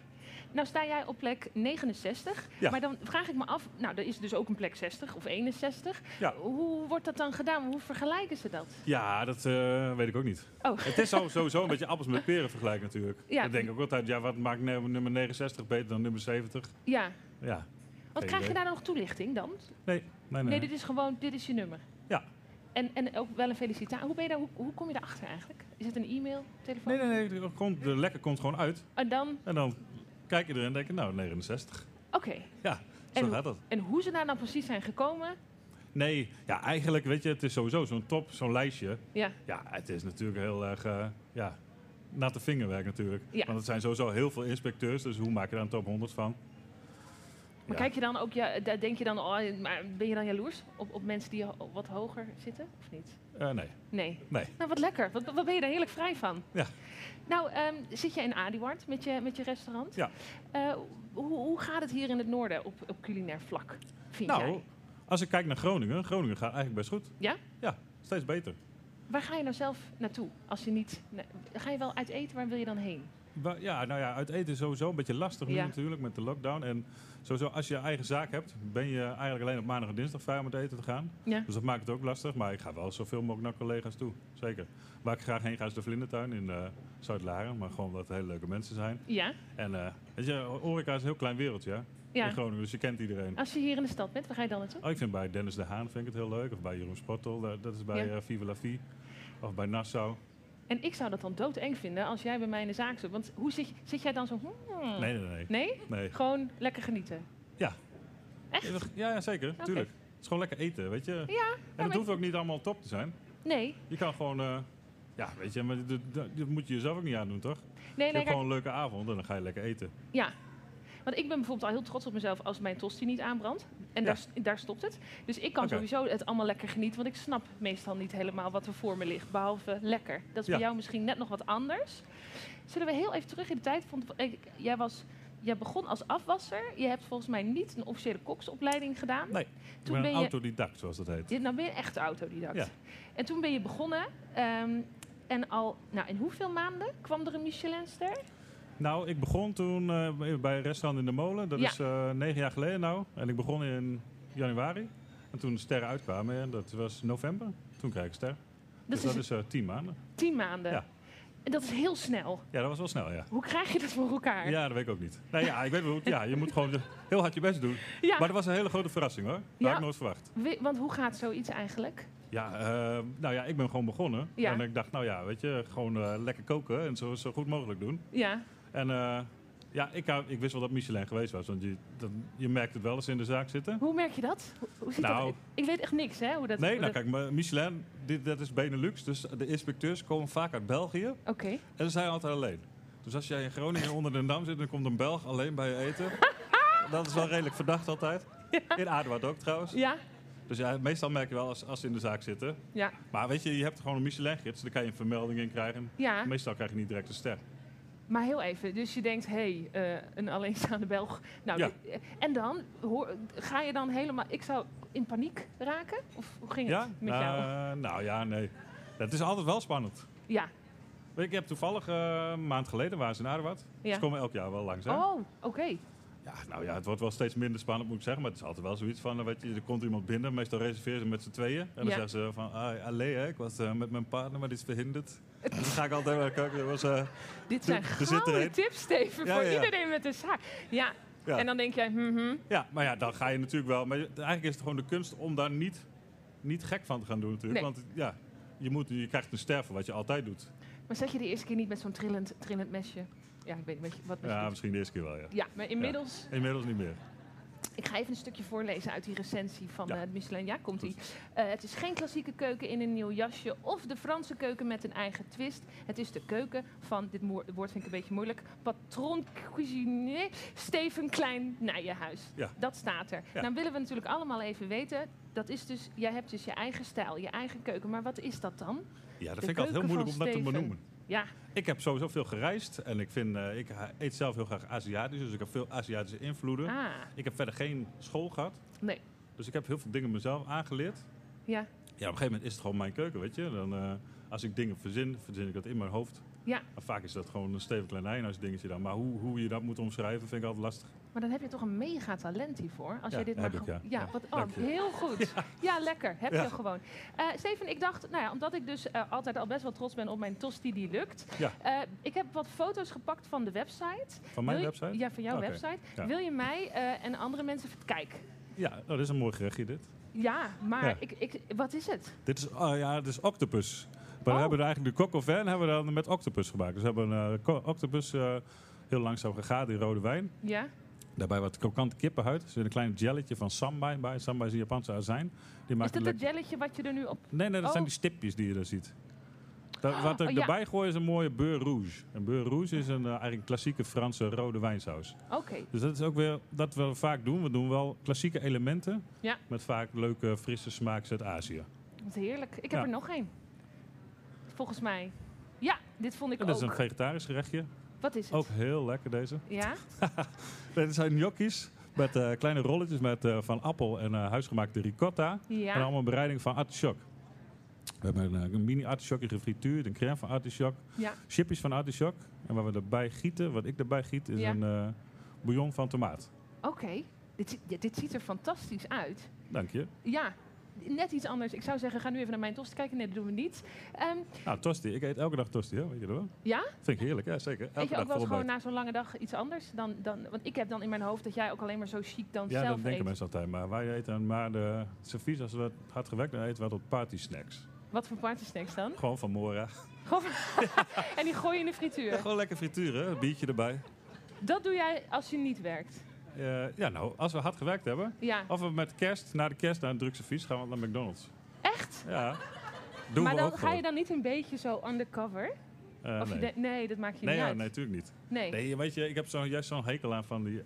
Nou sta jij op plek 69, Ja. maar dan vraag ik me af, nou er is dus ook een plek 60 of 61. Ja. Hoe wordt dat dan gedaan? Hoe vergelijken ze dat? Ja, dat eh, weet ik ook niet. Oh. Het is sowieso een beetje appels met peren vergelijken natuurlijk. Ja. Ik denk ook altijd, ja, wat maakt nu- nummer 69 beter dan nummer 70? Ja, Ja. wat Geen krijg je daar nog toelichting dan? Nee, nee, nee. Nee, dit is gewoon, dit is je nummer. Ja. En, en ook wel een felicitatie. Hoe, ben je daar, hoe, hoe kom je daarachter eigenlijk? Is het een e-mail, telefoon? Nee, nee, nee. er komt- De lekker komt gewoon uit. En dan, En dan kijk je erin en denk je, nou, 69. oké. Ja, zo En- gaat dat. En hoe ze daar nou precies zijn gekomen? Nee, ja, eigenlijk, weet je, het is sowieso zo'n top, zo'n lijstje. Ja, Ja, het is natuurlijk heel erg, eh, ja, natte vingerwerk natuurlijk. Ja. Want het zijn sowieso heel veel inspecteurs, dus hoe maak je daar een top 100 van? maar Ja. kijk je dan ook, ja, daar denk je dan, oh, maar ben je dan jaloers op, op mensen die wat hoger zitten of niet? Eh, nee, Nee. nee. Nou, wat lekker. Wat, wat ben je daar heerlijk vrij van? Ja. Nou, ehm, zit je in Adiwart met je, met je restaurant? Ja. Eh, hoe, hoe gaat het hier in het noorden op, op culinair vlak, vind Nou, jij? als ik kijk naar Groningen, Groningen gaat eigenlijk best goed. Ja? Ja, steeds beter. Waar ga je nou zelf naartoe? Als je niet, ga je wel uit eten? Waar wil je dan heen? Ja, nou ja, uit eten is sowieso een beetje lastig nu Ja. natuurlijk met de lockdown. En sowieso als je eigen zaak hebt, ben je eigenlijk alleen op maandag en dinsdag vrij om uit eten te gaan. Ja. Dus dat maakt het ook lastig. Maar ik ga wel zoveel mogelijk naar collega's toe. Zeker. Waar ik graag heen ga is de Vlindertuin in eh Zuid-Laren. Maar gewoon omdat het hele leuke mensen zijn. Ja? En eh, weet je, horeca is een heel klein wereldje hè, Ja. in Groningen. Dus je kent iedereen. Als je hier in de stad bent, waar ga je dan naartoe? Oh, ik vind bij Dennis de Haan vind ik het heel leuk. Of bij Jeroen Spottel, dat- is bij Ja. eh, Viva la Vie. Of bij Nassau. En ik zou dat dan doodeng vinden als jij bij mij in de zaak zit. Want hoe zit, zit jij dan zo... hmm? Nee, nee, nee. Nee? nee. Gewoon lekker genieten? Ja. Echt? Ja, ja zeker. Tuurlijk. Het is gewoon lekker eten, weet je. Ja. En het maar- hoeft ook niet allemaal top te zijn. Nee. Je kan gewoon, eh, ja, weet je, maar dat, dat, dat moet je jezelf ook niet aandoen, toch? Nee, je nee, hebt gewoon een leuke avond en dan ga je lekker eten. Ja. Want ik ben bijvoorbeeld al heel trots op mezelf als mijn tosti niet aanbrandt. En Ja. daar, daar stopt het. Dus ik kan sowieso het allemaal lekker genieten. Want ik snap meestal niet helemaal wat er voor me ligt. Behalve lekker. Dat is bij Ja. jou misschien net nog wat anders. Zullen we heel even terug in de tijd? Ik, jij, was, jij begon als afwasser. Je hebt volgens mij niet een officiële koksopleiding gedaan. Nee, Toen ben je- autodidact, zoals dat heet. Dit- Nou ben je echt autodidact. Ja. En toen ben je begonnen. ehm, en al, nou, in hoeveel maanden kwam er een Michelinster? Nou, ik begon toen eh, bij- restaurant in de Molen. Dat Ja. is eh, negen jaar geleden nou. En ik begon in januari. En toen de sterren uitkwamen, en dat was november. Toen kreeg ik ster. Dat dus is dat is eh, tien maanden. tien maanden. Ja. En dat is heel snel. Ja, dat was wel snel, ja. Hoe krijg je dat voor elkaar? Ja, dat weet ik ook niet. Nee, ja, ik weet wel Ja, je moet gewoon heel hard je best doen. Ja. Maar dat was een hele grote verrassing, hoor. Dat Ja. had ik nooit verwacht. We- want hoe gaat zoiets eigenlijk? Ja, nou ja, ik ben gewoon begonnen. Ja. En ik dacht, nou ja, weet je, gewoon lekker koken en zo, zo goed mogelijk doen. Ja, En eh, ja, ik, hou- ik wist wel dat Michelin geweest was, want je, dan, je merkt het wel als ze in de zaak zitten. hoe merk je dat? Hoe, ziet Nou. dat? Ik weet echt niks, hè? Hoe dat, Nee, hoe nou dat- kijk, maar Michelin, dit, dat is Benelux, dus de inspecteurs komen vaak uit België Oké. en ze zijn altijd alleen. Dus als jij in Groningen onder de Dam zit er komt een Belg alleen bij je eten, <laughs> dat is wel redelijk verdacht altijd. In Aardwoud ook trouwens. Ja, Dus ja, meestal merk je wel als, als ze in de zaak zitten. ja, Maar weet je, je hebt gewoon een Michelin-gids, daar kan je een vermelding in krijgen. ja. Meestal krijg je niet direct een ster. Maar heel even. Dus je denkt, hé, hey, eh, een alleenstaande Belg. Nou, Ja. dit- en dan? Hoor, ga je dan helemaal... Ik zou in paniek raken? Of hoe ging Ja? het met jou? Eh, nou ja, nee. Het is altijd wel spannend. Ja. Ik heb toevallig eh, een maand geleden waren ze in Aardewaard. Ja. Ze komen elk jaar wel langs. Hè? Oh, oké. Ja, nou ja, het wordt wel steeds minder spannend moet ik zeggen. Maar het is altijd wel zoiets van, weet je, er komt iemand binnen. Meestal reserveren ze met z'n tweeën. En dan Ja. zeggen ze van, ah, allee, hè, ik was eh, met mijn partner, maar die is verhinderd. <laughs> dus dan ga ik altijd wel kijken. Was, eh, Dit zijn gouden tips, Steven, Ja, voor ja, iedereen met een zaak. Ja. En dan denk jij, hm, hm. ja, maar ja, dan ga je natuurlijk wel. Maar eigenlijk is het gewoon de kunst om daar niet, niet gek van te gaan doen natuurlijk. Nee. Want ja, je, moet, je krijgt een ster voor wat je altijd doet. Maar zat je de eerste keer niet met zo'n trillend, trillend mesje? Ja, ik weet niet wat je Ja, misschien de eerste keer wel, ja. Ja, maar inmiddels... Inmiddels niet meer. Ik ga even een stukje voorlezen uit die recensie van Ja. eh, Michelin. Ja, komt ie. Eh, het is geen klassieke keuken in een nieuw jasje of de Franse keuken met een eigen twist. Het is de keuken van, dit woord vind ik een beetje moeilijk, patron cuisinier Steven Klein Nijenhuis. Ja. Dat staat er. Ja. Nou willen we natuurlijk allemaal even weten, dat is dus, jij hebt dus je eigen stijl, je eigen keuken. Maar wat is dat dan? Ja, dat De vind ik altijd heel moeilijk om dat te benoemen. Ja, Ik heb sowieso veel gereisd en ik, vind, eh, ik eet zelf heel graag Aziatisch, dus ik heb veel Aziatische invloeden. ah, Ik heb verder geen school gehad, nee. dus ik heb heel veel dingen mezelf aangeleerd. Ja, Ja, op een gegeven moment is het gewoon mijn keuken, weet je. Dan, eh, als ik dingen verzin, verzin ik dat in mijn hoofd. ja. Maar vaak is dat gewoon een Steven Klein dingetje dan. Maar hoe, hoe je dat moet omschrijven, vind ik altijd lastig. Maar dan heb je toch een mega talent hiervoor. Als Ja, jij dit heb maar ik, ja. ja, wat oh, heel goed. <laughs> Ja, lekker. Heb je gewoon. Eh Steven, ik dacht, nou ja, omdat ik dus eh, altijd al best wel trots ben op mijn tosti die lukt. Ja. eh, ik heb wat foto's gepakt van de website. Van mijn je- website? Ja, van jouw website. Wil je mij en andere mensen... Kijk, Ja, dat is een mooi gerechtje dit. ja, maar Ja. Ik, ik, wat is het? Dit is, oh ja, dit is octopus. Maar Oh. we hebben er eigenlijk de coq au vin hebben we dan met octopus gemaakt. Dus we hebben een octopus eh, heel langzaam gegaard in rode wijn. Ja? Daarbij wat krokante kippenhuid. Er zit een klein jelletje van sambay bij. Sambay is een Japanse azijn. Die Is maakt dat het jelletje wat je er nu op... Nee, nee, dat zijn Oh. die stipjes die je daar ziet. Dat, wat ik oh, ja. erbij gooi is een mooie beurre rouge. En beurre rouge is een eh, eigenlijk klassieke Franse rode wijnsaus. Oké, Dus dat is ook weer dat we vaak doen. We doen wel klassieke elementen. Ja. Met vaak leuke, frisse smaak uit Azië. wat heerlijk. Ik heb Ja. er nog één. Volgens mij. Ja, dit vond ik En dat is ook. een vegetarisch gerechtje. Wat is het? Ook heel lekker deze. Ja? <laughs> Dit zijn gnocchis met eh, kleine rolletjes met, eh, van appel en eh, huisgemaakte ricotta. Ja. En allemaal een bereiding van artichok. We hebben een, een mini artichokje gefrituurd, een crème van artichok, Ja. chipjes van artichok. En wat we erbij gieten, wat ik erbij giet, is Ja. een bouillon van tomaat. Oké, dit, dit ziet er fantastisch uit. Dank je. Ja, net iets anders. Ik zou zeggen, ga nu even naar mijn tosti kijken. Nee, dat doen we niet. Ehm, Nou, tosti. Ik eet elke dag tosti, hè? weet je dat wel? ja? Vind ik heerlijk, ja zeker. Elke Eet je ook wel eens gewoon na zo'n lange dag iets anders? Dan, dan, want ik heb dan in mijn hoofd dat jij ook alleen maar zo chic dan Ja, zelf dat denken eet. mensen altijd. Maar wij eten maar de servies, als we hard gewerkt dan eten we wat party snacks. Wat voor party snacks dan? Gewoon van Mora. Gewoon- <laughs> en die gooi je in de frituur. Ja, gewoon lekker frituren, een biertje erbij. Dat doe jij als je niet werkt. Eh, ja, nou, als we hard gewerkt hebben, Ja. of we met kerst, na de kerst naar een drugservies, gaan we naar McDonald's. Echt? Ja, doen maar we dan ook ga je dan niet een beetje zo undercover? Eh, Of je nee. de- nee, dat maakt je Nee, niet ja, uit. nee, natuurlijk niet. Nee. Nee, weet je, ik heb zo, juist zo'n hekel aan van die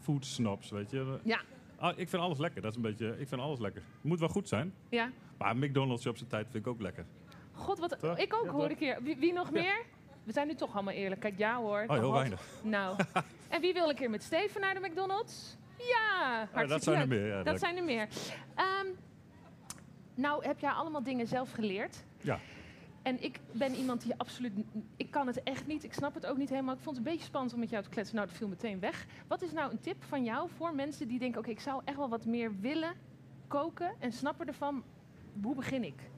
food snobs, weet je. Ja. Ah, ik vind alles lekker, dat is een beetje, ik vind alles lekker. Het moet wel goed zijn, Ja. maar McDonald's op zijn tijd vind ik ook lekker. God, wat... Toch? Ik ook Ja, ik hier. Wie, wie nog meer? We zijn nu toch allemaal eerlijk. Kijk, ja hoor. Oh, heel weinig. Nou. <laughs> en wie wil een keer met Steven naar de McDonald's? Ja, hartstikke Oh, dat zijn er meer, ja. Dat leuk. zijn er meer. Nou, heb jij allemaal dingen zelf geleerd? Ja. En ik ben iemand die absoluut... Ik kan het echt niet. Ik snap het ook niet helemaal. Ik vond het een beetje spannend om met jou te kletsen. Nou, dat viel meteen weg. Wat is nou een tip van jou voor mensen die denken... Oké, ik zou echt wel wat meer willen koken en snappen ervan. Hoe begin ik?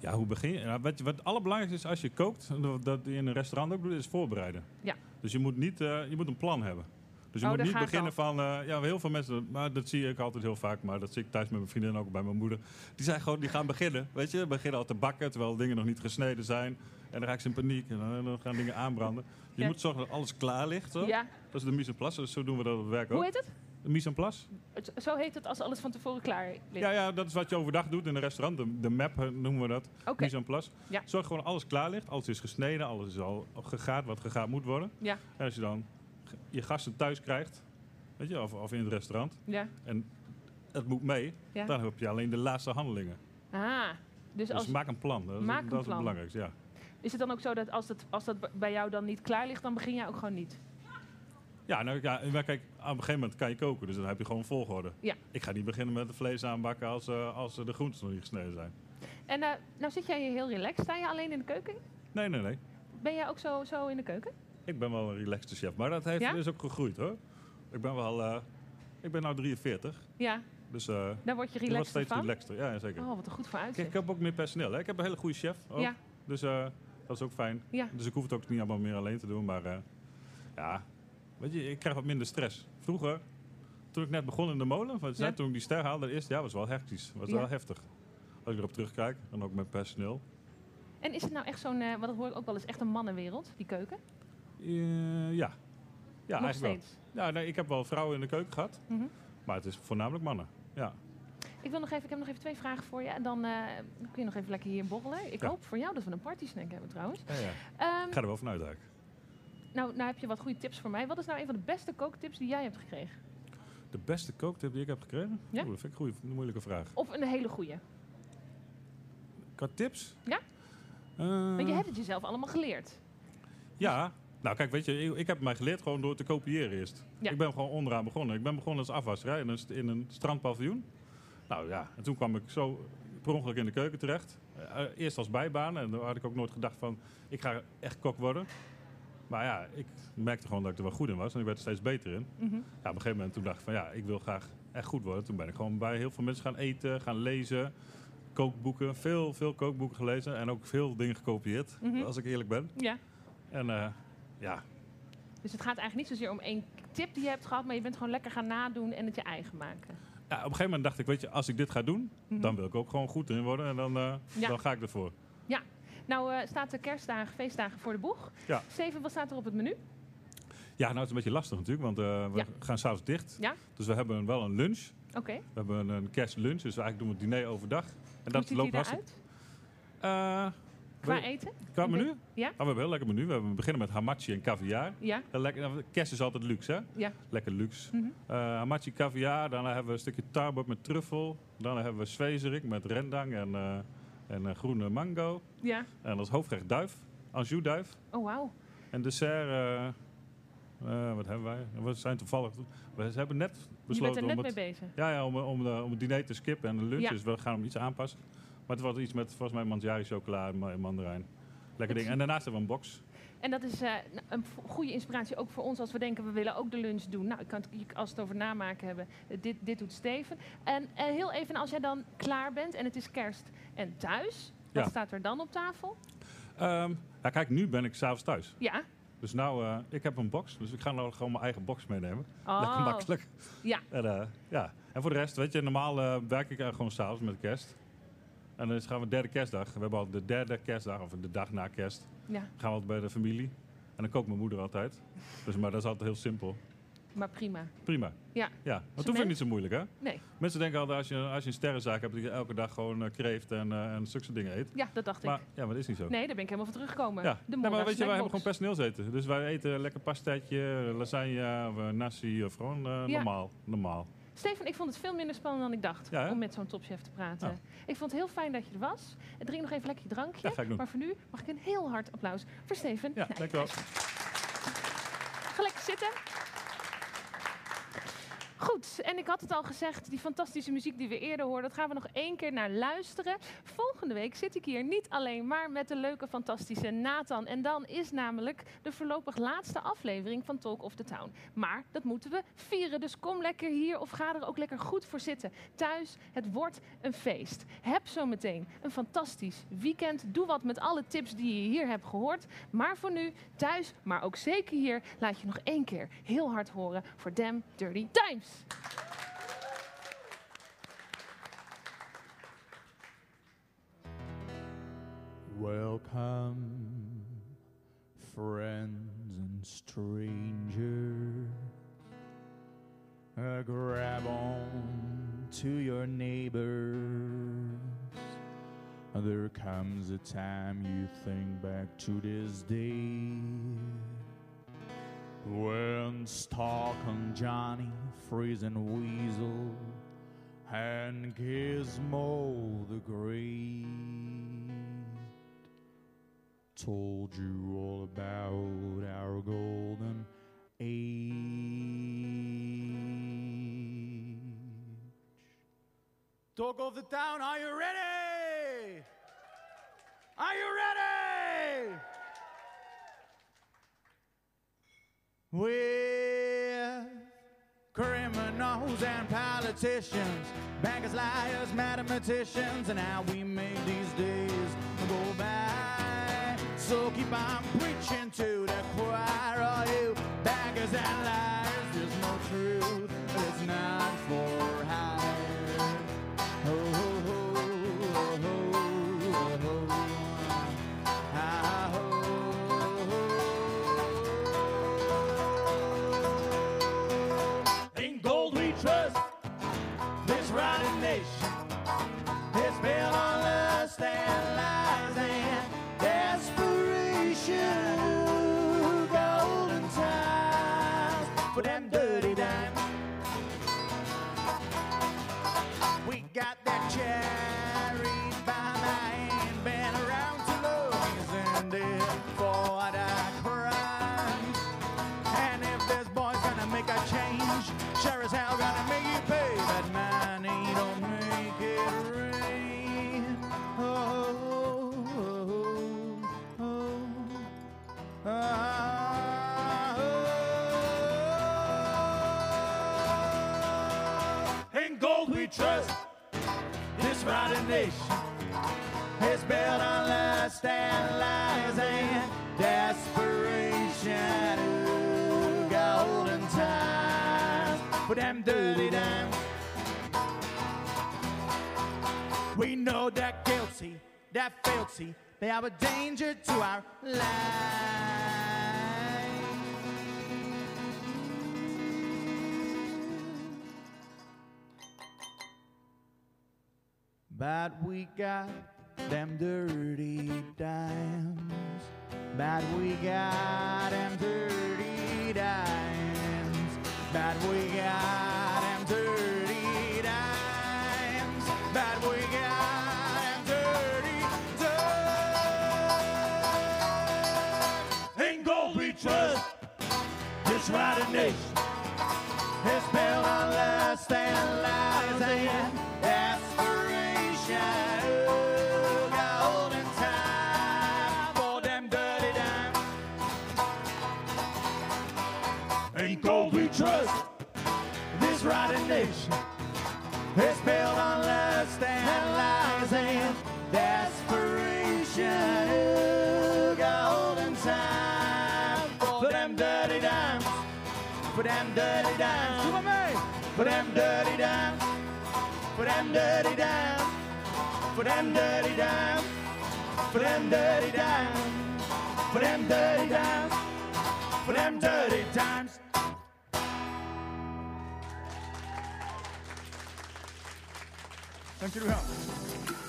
Ja, hoe begin je? Nou, wat, wat het allerbelangrijkste is als je kookt, dat- je in een restaurant ook doet, is voorbereiden. Ja. Dus je moet, niet, eh, je moet een plan hebben. Dus je Oh, moet niet beginnen van, eh, ja, heel veel mensen, maar dat zie ik altijd heel vaak, maar dat zie ik thuis met mijn vriendin ook bij mijn moeder. Die zijn gewoon, die gaan beginnen, weet je, beginnen al te bakken terwijl dingen nog niet gesneden zijn. En dan raak ze in paniek en dan, gaan dingen aanbranden. Je Ja. moet zorgen dat alles klaar ligt. Zo. Ja. Dat is de mise en place, dus zo doen we dat op het werk Hoe ook. heet het? De mise en place? Zo heet het als alles van tevoren klaar ligt. Ja, ja, dat is wat je overdag doet in een restaurant. De, de map eh, noemen we dat. Oké. Mise en place. Ja. Zorg gewoon dat alles klaar ligt. Alles is gesneden. Alles is al gegaard wat gegaard moet worden. Ja. En als je dan je gasten thuis krijgt, weet je, of, of in het restaurant, Ja. en het moet mee, Ja. dan heb je alleen de laatste handelingen. Ah, dus Dus als, maak een plan. Dat is, Maak een dat is plan. het belangrijkste, ja. is het dan ook zo dat als dat, als dat bij jou dan niet klaar ligt, dan begin jij ook gewoon niet? Ja, nou, ja, maar kijk, op een gegeven moment kan je koken, dus dan heb je gewoon volgorde. Ja. Ik ga niet beginnen met het vlees aanbakken als, eh, als eh, de groenten nog niet gesneden zijn. En eh, nou zit jij hier heel relaxed. Sta je alleen in de keuken? Nee, nee, nee. Ben jij ook zo, zo in de keuken? Ik ben wel een relaxte chef, maar dat heeft, Ja? is ook gegroeid hoor. Ik ben wel, eh, ik ben nou 43, Ja, dus daar word je ik word relaxed steeds van. relaxter. Ja, zeker. Oh, wat een goed vooruitzicht. ik heb ook meer personeel. Hè. Ik heb een hele goede chef ook, Ja, dus dat is ook fijn. ja. Dus ik hoef het ook niet allemaal meer alleen te doen, maar ja, weet je, ik krijg wat minder stress. Vroeger, toen ik net begon in de molen, Ja. toen ik die ster haalde, het eerste jaar was wel hectisch, was Ja. wel heftig. Als ik erop terugkijk, dan ook met personeel. En is het nou echt zo'n, eh wat dat hoor ik ook wel eens, echt een mannenwereld, die keuken? Eh, ja. Ja, Nog eigenlijk steeds. wel. Ja, nee, ik heb wel vrouwen in de keuken gehad. Mhm. Maar het is voornamelijk mannen. Ja. Ik, wil nog even, ik heb nog even twee vragen voor je. En dan eh, kun je nog even lekker hier borrelen. Ik Ja. hoop voor jou dat we een party snack hebben trouwens. Ja, ja. Ehm, Ik ga er wel vanuit eigenlijk. Nou, nou heb je wat goede tips voor mij. Wat is nou een van de beste kooktips die jij hebt gekregen? De beste kooktip die ik heb gekregen? Ja? Oeh, dat vind ik een goeie- moeilijke vraag. Of een hele goede? Qua tips? Ja? Eh, Want je hebt het jezelf allemaal geleerd. Ja. Nou, kijk, weet je, ik, ik heb mij geleerd gewoon door te kopiëren eerst. Ja. Ik ben gewoon onderaan begonnen. Ik ben begonnen als afwasser in, een, in een strandpaviljoen. Nou ja, en toen kwam ik zo per ongeluk in de keuken terecht. Eh, eerst als bijbaan en dan had ik ook nooit gedacht van, ik ga echt kok worden. Maar ja, ik merkte gewoon dat ik er wel goed in was en ik werd er steeds beter in. Mhm. Ja, op een gegeven moment toen dacht ik van, ja, ik wil graag echt goed worden. Toen ben ik gewoon bij heel veel mensen gaan eten, gaan lezen. Kookboeken, veel, veel kookboeken gelezen en ook veel dingen gekopieerd, Mhm. als ik eerlijk ben. Ja. En eh, ja, Dus het gaat eigenlijk niet zozeer om één tip die je hebt gehad, maar je bent gewoon lekker gaan nadoen en het je eigen maken. Ja, op een gegeven moment dacht ik, weet je, als ik dit ga doen, Mhm. dan wil ik ook gewoon goed in worden en dan, eh, Ja. dan ga ik ervoor. Nou eh, staat de kerstdagen, feestdagen voor de boeg. Ja. Steven, wat staat er op het menu? Ja, nou het is een beetje lastig natuurlijk, want eh, we Ja. gaan s'avonds dicht. Ja. Dus we hebben wel een lunch. Oké. We hebben een kerstlunch, dus eigenlijk doen we het diner overdag. En dat loopt hartstikke... eruit? Eh, Qua eten? qua menu? Ja? Oh, we hebben heel lekker menu. We, beginnen met hamachi en caviar. Ja? Lekker, nou, kerst is altijd luxe, hè? Ja. Lekker luxe. Mhm. Hamachi caviar, daarna hebben we een stukje tarbot met truffel. Daarna hebben we zwezerik met rendang en, en eh, groene mango. Ja. En als hoofdgerecht duif, anjou duif. Oh, wauw. En dessert, eh, eh, wat hebben wij? We zijn toevallig, we hebben net besloten er net om mee het, bezig. ja, ja, om, om, de, om het diner te skippen en de lunch. Ja. Dus we gaan hem iets aanpassen. Maar het was iets met volgens mij manjari chocola en ma- en mandarijn. Lekker ding. En daarnaast hebben we een box. En dat is een goede inspiratie ook voor ons als we denken we willen ook de lunch doen. Nou, ik kan het, als we het over namaken hebben, dit, dit doet Steven. En heel even, als jij dan klaar bent en het is kerst en thuis, wat Ja. staat er dan op tafel? Ja, kijk, nu ben ik s'avonds thuis. Ja. Dus nou, eh, ik heb een box. Dus ik ga nou gewoon mijn eigen box meenemen. <laughs> Oh. Lekker makkelijk. Ja. En, eh, ja. en voor de rest, weet je, normaal eh, werk ik gewoon s'avonds met kerst. En dan gaan we derde kerstdag. We hebben al de derde kerstdag, of de dag na kerst. Ja, gaan we altijd bij de familie. En dan kookt mijn moeder altijd. Dus, maar dat is altijd heel simpel. Maar prima. Prima. Ja. Ja, maar toen vind ik niet zo moeilijk, hè? Nee. Mensen denken altijd als je, als je een sterrenzaak hebt, dat je elke dag gewoon eh, kreeft en, eh en zulke dingen eet. Ja, dat dacht Maar ik. ja, maar dat is niet zo. Nee, daar ben ik helemaal van teruggekomen. Ja. De Nee, maar weet je, wij hebben gewoon personeelseten. Dus wij eten lekker pastaatje, lasagne, of eh, nasi, of gewoon Ja. normaal. normaal. Steven, ik vond het veel minder spannend dan ik dacht Ja, om met zo'n topchef te praten. Ja. Ik vond het heel fijn dat je er was. Drink nog even lekker je drankje. Ja. Maar voor nu mag ik een heel hard applaus voor Steven. Ja, Nee, <laughs> dankjewel. Ga lekker zitten. Goed, en ik had het al gezegd, die fantastische muziek die we eerder hoorden, dat gaan we nog één keer naar luisteren. Volgende week zit ik hier niet alleen maar met de leuke, fantastische Nathan. En dan is namelijk de voorlopig laatste aflevering van Talk of the Town. Maar dat moeten we vieren, dus kom lekker hier of ga er ook lekker goed voor zitten. Thuis, het wordt een feest. Heb zo meteen een fantastisch weekend. Doe wat met alle tips die je hier hebt gehoord. Maar voor nu, thuis, maar ook zeker hier, laat je nog één keer heel hard horen voor Damn Dirty Times. Welcome, friends and strangers. Uh, grab on to your neighbors. There comes a time you think back to this day when Stark and Johnny, Freeze and Weasel, and Gizmo the Great told you all about our golden age. Talk of the town, are you ready? Are you ready? With criminals and politicians, bankers, liars, mathematicians, and how we make these days go by. So keep on preaching to the choir, all you bankers and liars. There's no truth, it's not for for them dirty dimes. We know they're guilty, they're filthy, they are a danger to our lives. But we got them dirty dimes. But we got them dirty dimes. But we got them dirty dimes. But we got them dirty dimes. In gold we trust. This rotten nation For them dirty dimes. Come on, me. For them dirty dimes. For them dirty dimes. For them dirty dimes. For them dirty dimes. For them dirty dimes. For them dirty times. Dank jullie wel.